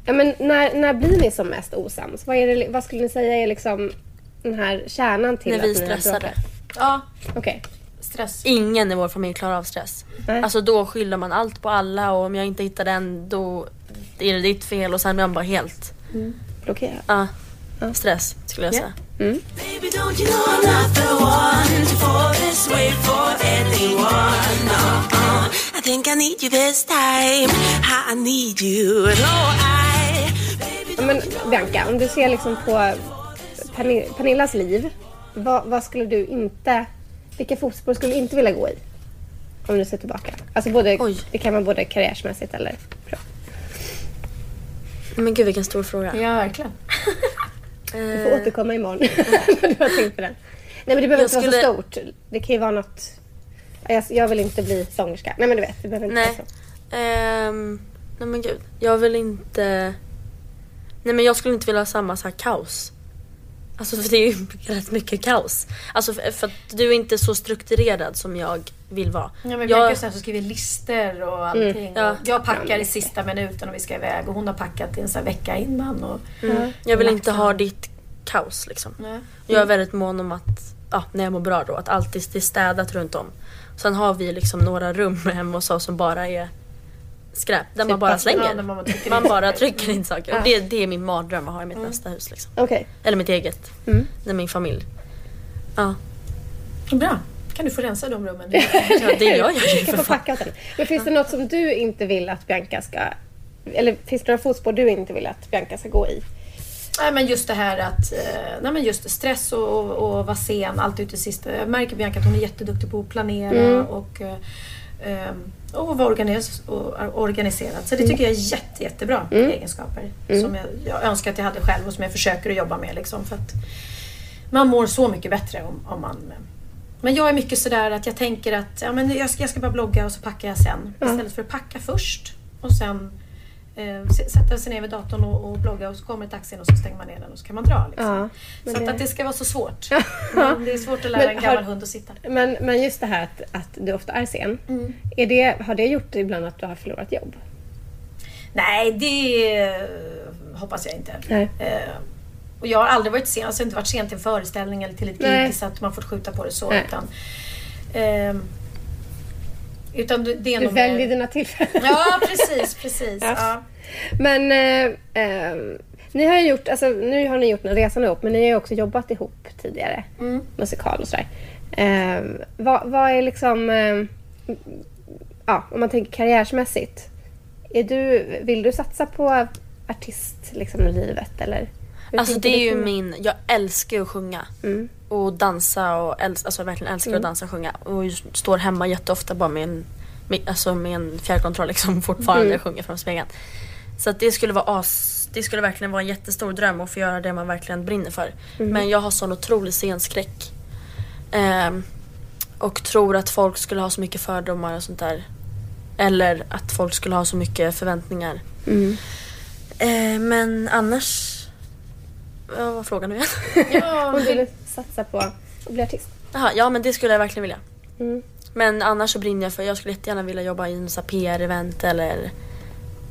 ja, men när, när blir ni som mest osams? Vad, är det, vad skulle ni säga är liksom den här kärnan till När att vi ni har stressade. bråkat? ja Okej. Stress. Ingen i vår familj klarar av stress. Nej. Alltså då skyller man allt på alla och om jag inte hittar den då är det ditt fel och sen blir man bara helt, Blockerad. ja, stress skulle jag Ja. säga. Men Bianca, om du ser liksom på Perni- Pernillas liv. Vad, vad skulle du inte... Vilka fotspår skulle du inte vilja gå i? Om du ser tillbaka. Alltså både, Oj. det kan vara både karriärsmässigt eller... Men gud vilken stor fråga. Ja, verkligen. [LAUGHS] Du får återkomma imorgon [LAUGHS] när du har tänkt på den. Nej men det behöver Jag inte vara skulle- så stort. Det kan ju vara något... Jag, jag vill inte bli sångerska. Nej men du vet, det behöver inte Nej. vara så. Ehm, nej men gud, jag vill inte... Nej men jag skulle inte vilja ha samma så här kaos. Alltså för det är ju [LAUGHS] rätt mycket kaos. Alltså för, för att du är inte så strukturerad som jag vill vara. Ja, men jag, Bianca så skriver lister och allting. Ja. Och jag packar i sista minuten och vi ska iväg och hon har packat en sån här vecka innan. Och, jag vill inte ha ditt kaos liksom. Nej. Jag är väldigt mån om att, ja, när jag mår bra då, att alltid det är städat runt om. Sen har vi liksom några rum hemma hos oss som bara är skräp, där man bara Ja, slänger. man trycker Man in bara trycker in saker. Och det, det är min mardröm att ha i mitt nästa hus. Liksom. Okej. Eller mitt eget. Mm. Det är min familj. Ja, Bra. Kan du få rensa de rummen? [LAUGHS] ja det gör jag ju för fan. packa sen. Men finns det något som du inte vill att Bianca ska... Eller finns det några fotspår du inte vill att Bianca ska gå i? Nej men just det här att, eh, nej men just stress och, och, och vara sen, allt ut i sista. Jag märker Bianca att hon är jätteduktig på att planera och, eh, och vara organis organiserad. Så det tycker jag är jätte, jättebra egenskaper. Som jag, jag önskar att jag hade själv och som jag försöker att jobba med. Liksom, för att man mår så mycket bättre om, om man men jag är mycket sådär att jag tänker att ja, men jag, ska, jag ska bara blogga och så packar jag sen. Istället för att packa först och sen eh, sätta sig ner vid datorn och, och blogga och så kommer taxin och så stänger man ner den och så kan man dra. Liksom. Ja, så det- att, att det ska vara så svårt. Men det är svårt att lära Men en gammal har- hund att sitta. Men, men just det här att, att du ofta är sen. Mm. Är det, har det gjort ibland att du har förlorat jobb? Nej, det eh, hoppas jag inte. Nej. Eh, och jag har aldrig varit sen, alltså inte varit sen till en föreställning eller till ett gig så att man fått skjuta på det så. Nej. Utan, ehm, utan det det är Du väljer dina tillfällen. Ja, precis, precis. Ja. Ja. Men eh, eh, ni har ju gjort, alltså, nu har ni gjort den resan ihop, men ni har ju också jobbat ihop tidigare. Mm. Musikal och sådär. Eh, vad, vad är liksom, eh, ja, om man tänker karriärsmässigt. Är du, vill du satsa på artist liksom, i livet eller? Alltså det är du ju min, jag älskar att sjunga. Mm. Och dansa och äls- alltså verkligen älskar Mm. att dansa och sjunga. Och står hemma jätteofta bara med en, med, alltså med en fjärrkontroll liksom [LAUGHS] fortfarande Mm. sjunger från spegeln. Så att det skulle vara as, det skulle verkligen vara en jättestor dröm att få göra det man verkligen brinner för. Mm. Men jag har sån otrolig scenskräck. Ehm, och tror att folk skulle ha så mycket fördomar och sånt där. Eller att folk skulle ha så mycket förväntningar. Mm. Eh, men annars... Vad var frågan nu igen? [LAUGHS] Om du vill satsa på att bli artist. Jaha, ja men det skulle jag verkligen vilja. Mm. Men annars så brinner jag för, jag skulle jättegärna vilja jobba i en PR-event eller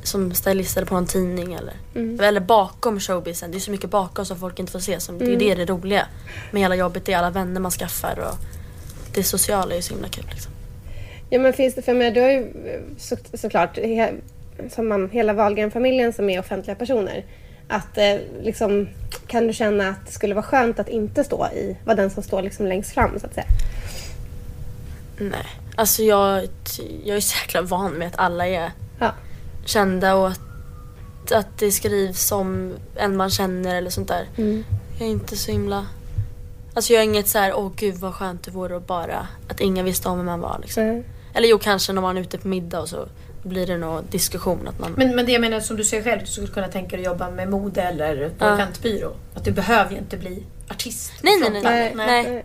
som stylist eller på en tidning eller, Mm. eller bakom showbizen. Det är så mycket bakom som folk inte får se. Som, Det är Mm. det roliga med hela jobbet. Det är alla vänner man skaffar och det sociala är ju så himla kul. Liksom. Ja men finns det, för mig, du har ju så, såklart he, som man, hela Wahlgren-familjen som är offentliga personer. Att eh, liksom, kan du känna att det skulle vara skönt att inte stå i, vara den som står liksom längst fram så att säga? Nej, alltså jag, jag är så jäkla van med att alla är Ja. kända och att, att det skrivs om en man känner eller sånt där. Mm. Jag är inte så himla... Alltså jag är inget så här, åh gud vad skönt det vore att bara, att ingen visste om vem man var liksom. Nej. Eller jo kanske när man är ute på middag och så blir det nog diskussion att man... Men, men det jag menar som du säger själv, du skulle kunna tänka dig att jobba med mode eller på Ja. eventbyrå. Att du behöver ju inte bli artist. nej nej nej. Nej. Nej.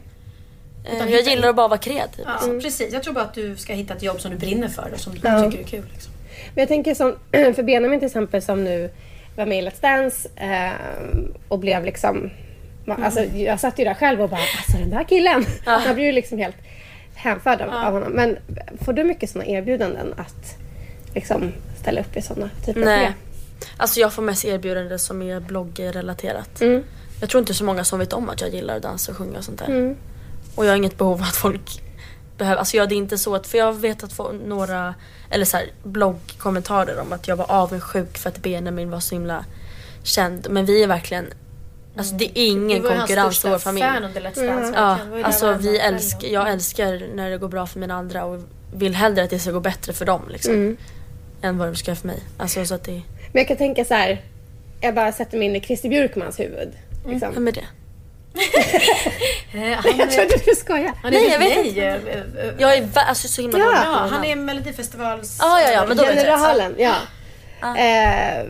Eh, Utan Jag hitta- gillar att bara vara kreativ. Ja, precis. Jag tror bara att du ska hitta ett jobb som du brinner för och som du Ja. tycker är kul. Liksom. Men jag tänker som, [CLEARS THROAT] för Benjamin till exempel som nu var med i Let's Dance eh, och blev liksom... Alltså, jag satt ju där själv och bara alltså den där killen. Jag blev ju liksom helt hänförd av, av honom. Men får du mycket sådana erbjudanden att liksom ställa upp i sådana typer av Nej. program? Alltså jag får mest erbjudanden som är bloggrelaterat. Mm. Jag tror inte så många som vet om att jag gillar att dansa och sjunga och sånt där. Mm. Och jag har inget behov av att folk behöver, alltså jag, det är inte så att, för jag vet att få några, eller så här, bloggkommentarer om att jag var avundsjuk för att Benjamin var så himla känd. Men vi är verkligen, alltså det är ingen ju hans konkurrens i vår familj. fan under Let's Dance. Ja, alltså vi älskar, jag älskar när det går bra för mina andra och vill hellre att det ska gå bättre för dem liksom. Mm. Än vad det ska för mig. Alltså så att det, Men jag kan tänka så här. Jag bara sätter mig in i Christer Björkmans huvud. Liksom. vem är det? [LAUGHS] Eh, Han, [LAUGHS] Jag trodde du skojade. han är Nej, jag vet nej, inte. eh, eh, Jag är alltså, så himla Ja. dålig Ja, han är Melodifestivals... Ja, ja, ja, men då vet. Generalen, ja. Eh,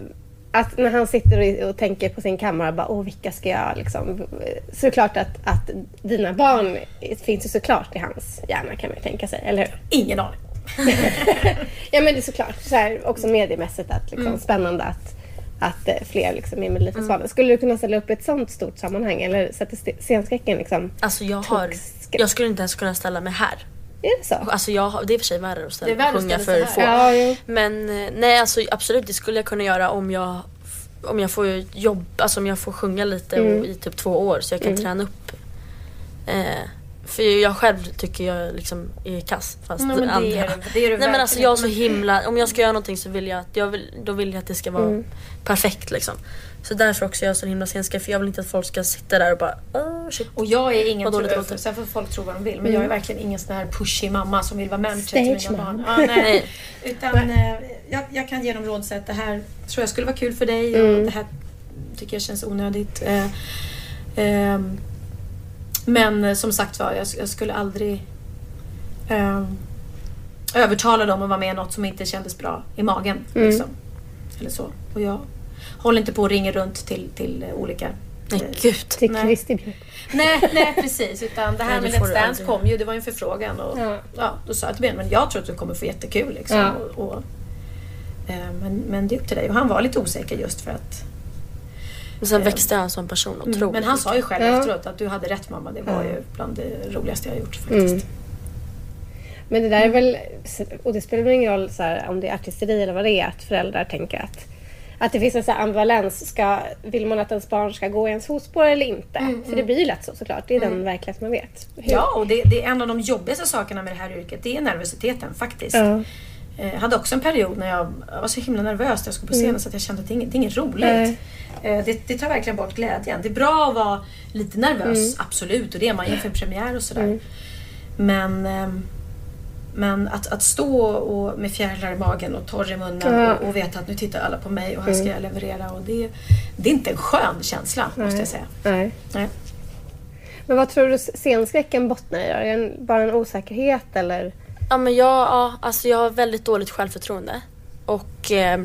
att när han sitter och, och tänker på sin kammare, bara, åh vilka ska jag liksom... Så är det klart att, att dina barn finns ju såklart i hans hjärna kan man ju tänka sig, eller hur? Ingen aning. [LAUGHS] Ja men det är såklart, så här, också mediemässigt att liksom, Mm. spännande att, att eh, fler liksom är med Melodifestivalen. Skulle du kunna ställa upp i ett sånt stort sammanhang eller sätter scenskräcken liksom? Alltså jag har, jag skulle inte ens kunna ställa mig här. Är det så? Alltså jag har, det är i och för sig värre att ställa, Det är sjunga för få. Ja, jo. Men eh, nej alltså absolut det skulle jag kunna göra om jag om jag får jobb, alltså om jag får sjunga lite Mm. och, i typ två år så jag kan träna upp. Eh, för jag själv tycker jag liksom är kass fast Ja, men det andra. är det är du nej men alltså jag är så himla, om jag ska göra någonting så vill jag att, jag vill, då vill jag att det ska vara Mm. perfekt liksom. Så därför också är jag så himla scenskräck för jag vill inte att folk ska sitta där och bara oh, shit. Och jag är ingen, tro, låter. sen får folk tro vad de vill, men jag är verkligen ingen sån här pushy mamma som vill vara manager till mina barn. Ja, nej. Nej. Utan eh, jag, jag kan ge dem råd så att det här tror jag skulle vara kul för dig Mm. och det här tycker jag känns onödigt. Eh, ehm, men eh, som sagt var, jag, jag skulle aldrig ehm, övertala dem att vara med i något som inte kändes bra i magen. Mm. Liksom. Eller så. Och jag håller inte på och ringer runt till, till eh, olika Nej eh, gud. Till Björk. Nej, nej precis. Utan det här Nej, det med Let's Dance aldrig. kom ju, det var ju en förfrågan. Och, Ja. ja. då sa jag till men jag tror att du kommer få jättekul. Liksom, Ja. och, och, eh, men, men det är upp till dig. Och han var lite osäker just för att... Men sen växte han som person otroligt Mm, Men han sa ju själv Ja. efteråt att du hade rätt mamma. Det var Ja. ju bland det roligaste jag gjort faktiskt. Mm. Men det där är väl, och det spelar väl ingen roll så här, om det är artisteri eller vad det är, att föräldrar tänker att, att det finns en så här ambivalens. Ska, vill man att ens barn ska gå i ens fotspår eller inte? För det blir ju lätt så såklart. Det är den verklighet man vet. Hur- Ja, och det, det är en av de jobbigaste sakerna med det här yrket. Det är nervositeten faktiskt. Ja. Eh, Jag hade också en period när jag, jag var så himla nervös när jag skulle på scenen så att jag kände att det är inget, det är inget roligt. Nej. Eh, Det, det tar verkligen bort glädjen. Det är bra att vara lite nervös, absolut. Och det är man inför en premiär och sådär. Men, ehm, men att, att stå och, med fjärilar i magen och torr i munnen Ja. och, och veta att nu tittar alla på mig och här ska jag leverera. Och det, det är inte en skön känsla måste jag säga. Nej. Nej. Men vad tror du scenskräcken bottnar i? Är det bara en osäkerhet eller? Ja men jag, ja, alltså jag har väldigt dåligt självförtroende. Och eh,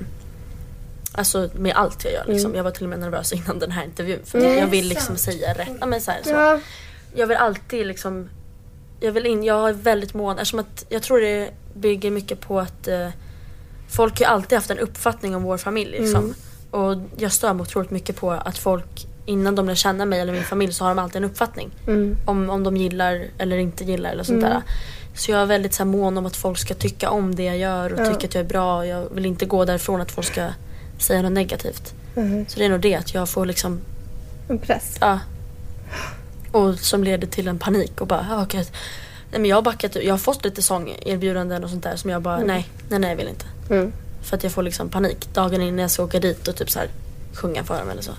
Alltså med allt jag gör liksom. Jag var till och med nervös innan den här intervjun. För jag vill liksom säga rätt. Ja, men så här, så. Ja. Jag vill alltid liksom Jag vill in, jag är väldigt mån eftersom att jag tror det bygger mycket på att eh, Folk har alltid haft en uppfattning om vår familj liksom. Och jag stör mig otroligt mycket på att folk innan de lär känna mig eller min familj så har de alltid en uppfattning. Om, om de gillar eller inte gillar eller sånt där. Så jag är väldigt så här, mån om att folk ska tycka om det jag gör och tycka att jag är bra. Jag vill inte gå därifrån att folk ska säga något negativt. Så det är nog det att jag får liksom En press? Ja. Och som leder till en panik och bara, ah, okej. Nej men jag har backat Jag har fått lite sångerbjudanden och sånt där som jag bara, nej, nej, nej jag vill inte. Mm. För att jag får liksom panik dagen innan jag ska åka dit och typ så här sjunga för dem eller så.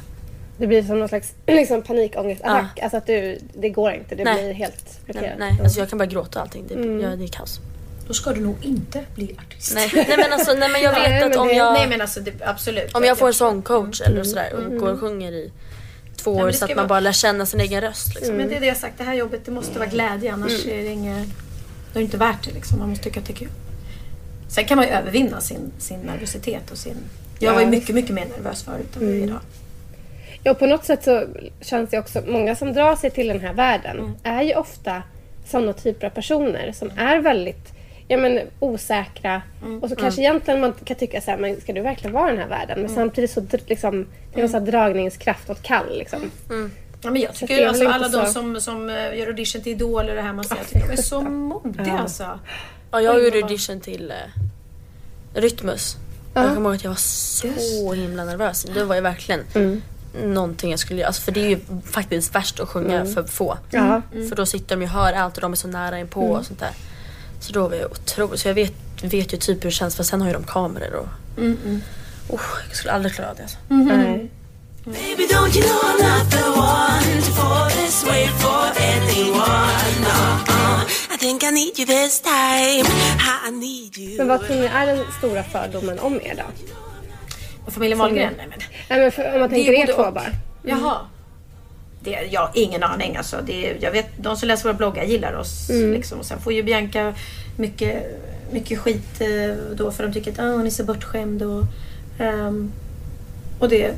Det blir som någon slags [CLEARS THROAT] liksom, panikångestattack. Alltså att du, det går inte. Det Nej. blir helt Nej, blockerat. nej alltså jag kan bara gråta och allting. Det, ja, det är kaos. Då ska du nog inte bli artist. Nej, nej men alltså, nej men jag [LAUGHS] Nej, vet men att om det- jag, Nej men alltså det, absolut. om jag får en sångcoach eller sådär och går och sjunger i två år så att man vara- bara lär känna sin egen röst liksom. Men det är det jag sagt, det här jobbet det måste vara glädje annars är det inget... Det är inte värt det liksom. Man måste tycka att det är kul. Sen kan man ju övervinna sin, sin nervositet och sin... Jag var ju mycket, mycket mer nervös förut än är idag. Ja, på något sätt så känns det också, många som drar sig till den här världen Mm. är ju ofta sådana typer av personer som är väldigt ja, men, osäkra. Mm. Och så kanske egentligen man kan tycka så här, men ska du verkligen vara i den här världen? Mm. Men samtidigt så liksom, det är någon sån här dragningskraft åt kall. Liksom. Ja, men jag Så tycker ju alltså alla inte de så- som, som eh, gör audition till Idol och det här man säger, jag tycker de är så modiga alltså. Ja, jag gjorde audition till eh, Rytmus. Jag kommer ihåg att jag var så himla nervös. Det var ju verkligen någonting jag skulle göra. Alltså, för det är ju faktiskt värst att sjunga för få. Ja. För då sitter de ju och hör allt och de är så nära inpå och sånt där. Så då var jag otroligt. Så jag vet, vet ju typ hur det känns för sen har ju de kameror och... Oh, jag skulle aldrig klara det alltså. Nej. Baby, don't you know I'm not the one to fall this way for anyone? Uh-uh. I think I need you this time. I need you. Men vad tror ni är den stora fördomen om er då? Och familjen Wahlgren? Nej, men. Nej, men för, om man tänker er två bara. Jaha. Det, har ingen aning alltså. Det, jag vet, de som läser våra bloggar gillar oss. Liksom. Och sen får ju Bianca mycket, mycket skit eh, då för de tycker att ah, hon är så bortskämd. Och, ehm, och det,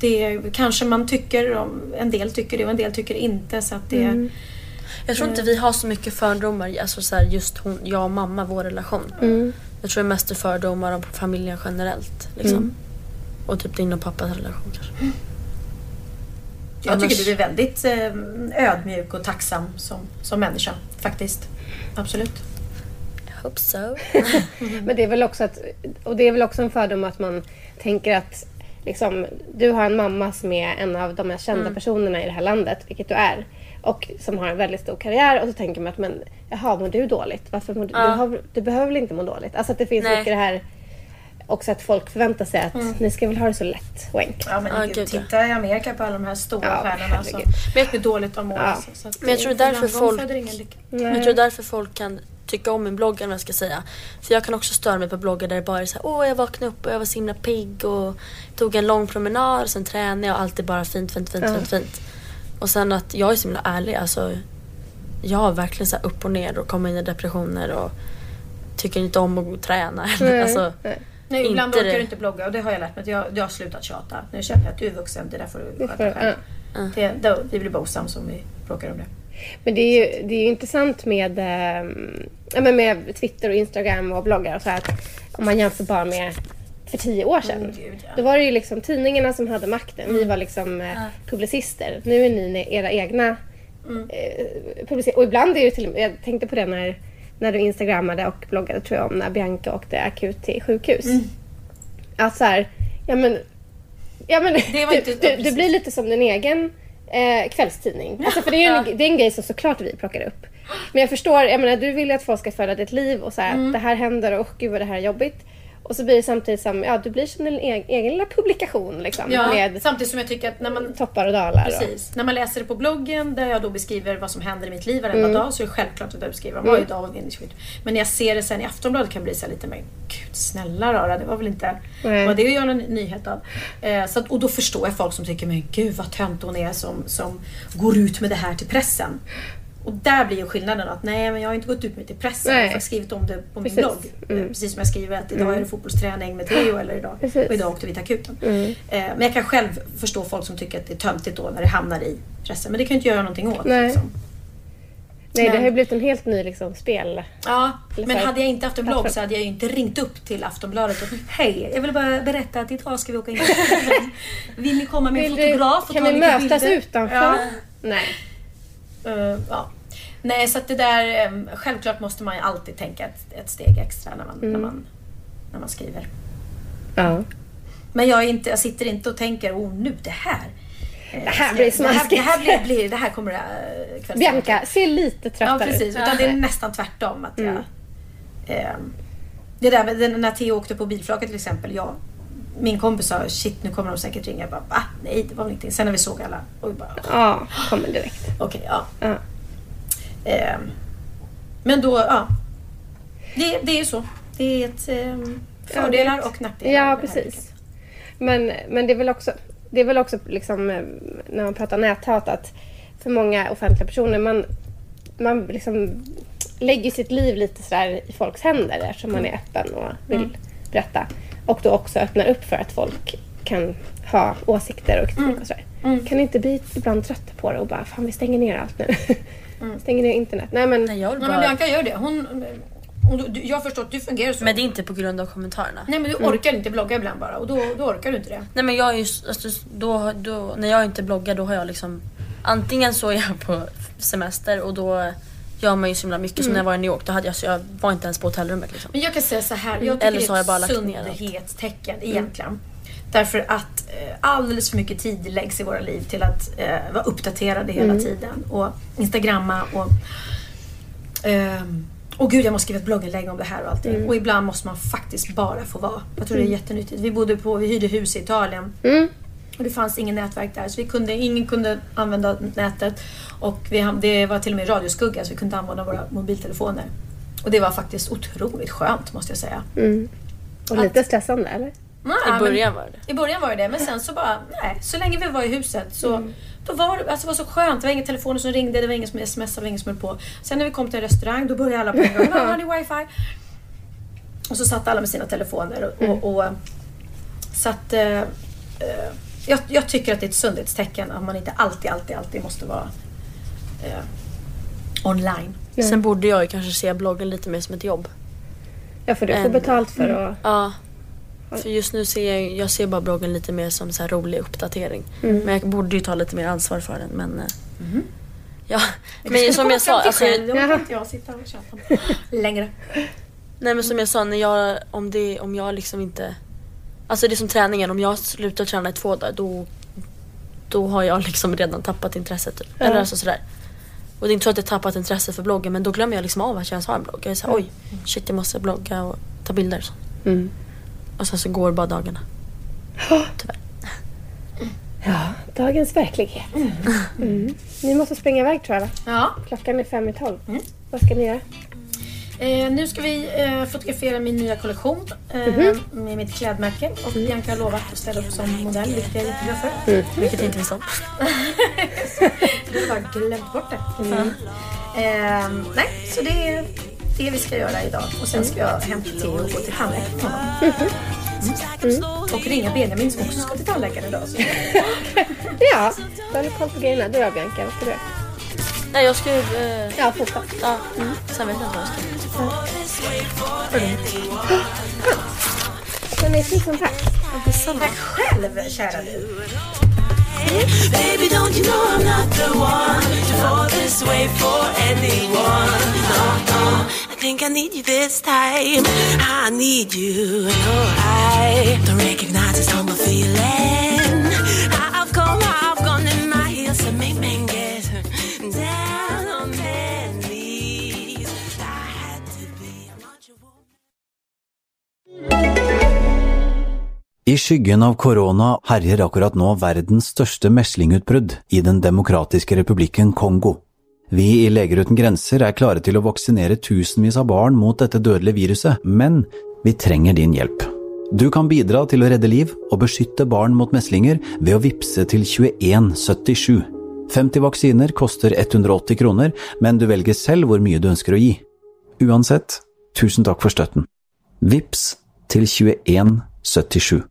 det kanske man tycker om. En del tycker det och en del tycker inte. Så att det, Jag tror inte vi har så mycket fördomar, alltså så här, just hon, jag och mamma, vår relation. Jag tror det är mest fördomar om familjen generellt. Liksom. Och typ din och pappas relation kanske. Jag Annars- tycker du är väldigt eh, ödmjuk och tacksam som, som människa. Faktiskt. Absolut. I hope so. [LAUGHS] Men det är väl också att, och det är väl också en fördom att man tänker att liksom, du har en mamma som är en av de mest Mm. kända personerna i det här landet, vilket du är. Och som har en väldigt stor karriär och så tänker man att men jaha, mår du dåligt? Varför mår du, du, har, du behöver väl inte må dåligt? Alltså att det finns Nej. mycket det här också att folk förväntar sig att ni ska väl ha det så lätt och enkelt. Ja men Ja, gud, ja. titta i Amerika på alla de här stora Ja, stjärnorna som. Men- hur dåligt de mår. Ja. Alltså, så Men jag tror därför folk-. Jag tror därför folk kan tycka om min blogg, eller vad jag ska säga. För jag kan också störa mig på bloggar där det bara är såhär, åh jag vaknade upp och jag var så himla pigg och tog en lång promenad och sen tränade jag och allt är bara fint, fint, fint, fint, fint. Och sen att jag är så himla ärlig, alltså. Jag har verkligen så upp och ner och kommer in i depressioner och tycker inte om att träna. [LAUGHS] Nej, alltså, nej. Nej, ibland Inte orkar det. du inte blogga och det har jag lärt mig. att Jag, jag har slutat tjata. Nu känner jag att du är vuxen, det där får du Det sköta själv. ja. Det, då, vi blir bara osams om vi bråkar om det. Men det är ju, det är ju intressant med, men med Twitter och Instagram och bloggar och så här. Att om man jämför bara med för tio år sedan. Mm, gud, ja. Då var det ju liksom tidningarna som hade makten. Vi var liksom eh, publicister. Nu är ni era egna Mm. eh, publicister. Och ibland är det till och med, jag tänkte på det när, när du instagrammade och bloggade tror jag om när Bianca åkte akut till sjukhus. Mm. Att så här, ja men, ja men Det var inte- du, du blir lite som din egen eh, kvällstidning. Alltså för det är, en, det är en grej som såklart vi plockar upp. Men jag förstår, jag menar du vill ju att folk ska följa ditt liv och så här, Mm. att det här händer och gud vad det här är jobbigt. Och så blir det samtidigt som, ja du blir som din egen, egen lilla publikation liksom. Ja, Med samtidigt som jag tycker att när man toppar och dalar. Precis. När man läser det på bloggen där jag då beskriver vad som händer i mitt liv varenda dag så är det självklart att jag beskriver varje dag vad min skit. Men när jag ser det sen i Aftonbladet kan jag bli så lite mer, gud snälla rara, det var väl inte vad det att göra en nyhet av. Eh, så att, och då förstår jag folk som tycker, men gud vad tönt hon är som, som går ut med det här till pressen. Och där blir ju skillnaden att nej men jag har inte gått ut med det till pressen, Nej. jag har skrivit om det på min Precis. blogg. Eh, Precis som jag skriver att idag är det fotbollsträning med Theo eller idag, Precis. och idag åkte vi till akuten. Eh, Men jag kan själv förstå folk som tycker att det är töntigt då när det hamnar i pressen. Men det kan jag inte göra någonting åt. Nej. Liksom. Nej, det Men- har ju blivit en helt ny liksom, spel. Ja, men hade jag inte haft en blogg Plattform. så hade jag ju inte ringt upp till Aftonbladet och Hej, jag vill bara berätta att idag ska vi åka in. [LAUGHS] Vill ni komma med en fotograf och kan ta vi lite mötas bilder? utanför? Ja. Nej. Eh, ja. Nej, så att det där... eh, självklart måste man ju alltid tänka ett, ett steg extra när man, Mm. när, man, när man skriver. Ja. Men jag, är inte, jag sitter inte och tänker, oh nu det här. eh, Det här blir det här, smaskigt. det här, blir, blir, det här kommer äh, kvällsdagen. Bianca, ser lite trött Ja ut. precis, utan det är nästan tvärtom. Att jag, ehm, det där när Theo åkte på bilflaket till exempel. Jag, min kompis sa shit nu kommer de säkert ringa. Jag bara va? Nej det var väl ingenting. Sen när vi såg alla och vi bara Ja, kommer direkt. okej ja. Ja. Ehm, men då ja. Det, det är ju så. Det är ett ehm, fördelar och nackdelar. Ja, precis. Men, men det är väl också, det är väl också liksom, eh, när man pratar näthat att för många offentliga personer, man, man liksom lägger sitt liv lite sådär i folks händer eftersom man är öppen och vill berätta. Och då också öppnar upp för att folk kan ha åsikter och kritik och sådär. Kan ni inte bli ibland trötta på det och bara fan vi stänger ner allt nu. [LAUGHS] stänger ner internet. Nej men, Nej, jag vill Nej, men bara... Bianca gör det. Hon, och du, du- jag förstår att du fungerar så. Men det är inte på grund av kommentarerna. Nej men du orkar inte blogga ibland bara och då, då orkar du inte det. Nej men jag är ju, alltså, då, då, när jag inte bloggar då har jag liksom Antingen så är jag på semester och då gör man ju så himla mycket. Som när jag var i New York då hade jag, så jag var inte ens på hotellrummet liksom. Men jag kan säga så här, jag tycker Eller det så är har jag ett bara sundhetstecken egentligen. Därför att eh, alldeles för mycket tid läggs i våra liv till att eh, vara uppdaterade hela tiden. Och instagramma och... ehm, och gud jag måste skriva ett blogginlägg om det här och allting. Och ibland måste man faktiskt bara få vara. Jag tror det är jättenyttigt. Vi bodde på, vi hyrde hus i Italien. Och det fanns ingen nätverk där så vi kunde, ingen kunde använda nätet. Och vi, det var till och med radioskugga så vi kunde använda våra mobiltelefoner. Och det var faktiskt otroligt skönt måste jag säga. och lite stressande eller? Nej, I början var det I början var det det, men sen så bara, nej. Så länge vi var i huset så då var det, alltså det var så skönt. Det var inga telefoner som ringde, det var ingen som smsade, det var ingen som höll på. Sen när vi kom till en restaurang då började alla på en gång. [LAUGHS] "Ah, Har ni wifi? Och så satt alla med sina telefoner. Och, och, och, så att eh, eh, jag, jag tycker att det är ett sundhetstecken att man inte alltid, alltid, alltid måste vara eh, online. Sen borde jag ju kanske se bloggen lite mer som ett jobb. Ja för du får betalt för att... Ja. För just nu ser jag, jag ser bara bloggen lite mer som så här rolig uppdatering. Men jag borde ju ta lite mer ansvar för den. Men, eh, ja. men som jag sa, alltså, kan inte jag sitta och tjata längre. nej men som jag sa, när jag, om, det, om jag liksom inte... Alltså det är som träningen, om jag slutar träna i två dagar då, då har jag liksom redan tappat intresset. Typ. Eller alltså sådär. Och det är inte så att jag tappat intresset för bloggen men då glömmer jag liksom av att jag ens har en blogg. Jag är såhär, oj, shit jag måste blogga och ta bilder. och Så. Och sen så går bara dagarna. Tyvärr. Ja, dagens verklighet. Mm. Ni måste springa iväg tror jag va? Ja. Klockan är fem i tolv. Vad ska ni göra? Eh, nu ska vi eh, fotografera min nya kollektion eh, Mhm. med mitt klädmärke. Och Bianca har lovat att ställa upp som modell, vilket jag är jätteglad för. Mm. Vilket inte visste [LAUGHS] om. Du har bara glömt bort det. Eh, nej, så det är det vi ska göra idag. Och sen ska jag hämta Theo och gå till tandläkaren med honom. Mm. Och ringa Benjamin som också ska till tandläkaren idag. [LAUGHS] Så. Ja, då har ni koll på grejerna. Du då Bianca, vad ska du? Nej jag ska ju... Eh, Ja, fota. ja, sen vet jag inte vad jag ska Hörni, tusen tack. Tack själv kära du. Baby, don't you know I'm not the one to fall this way for anyone? No, no. I think I need you this time. I need you. No, oh, I don't recognize this humble feeling. I skyggen av korona herjer akkurat nå verdens største meslingutbrudd i Den demokratiske republikken Kongo. Vi i Leger uten grenser er klare til å vaksinere tusenvis av barn mot dette dødelige viruset, men vi trenger din hjelp. Du kan bidra til å redde liv og beskytte barn mot meslinger ved å vippse til 2177. 50 vaksiner koster 180 kroner, men du velger selv hvor mye du ønsker å gi. Uansett, tusen takk for støtten. Vips til 2177.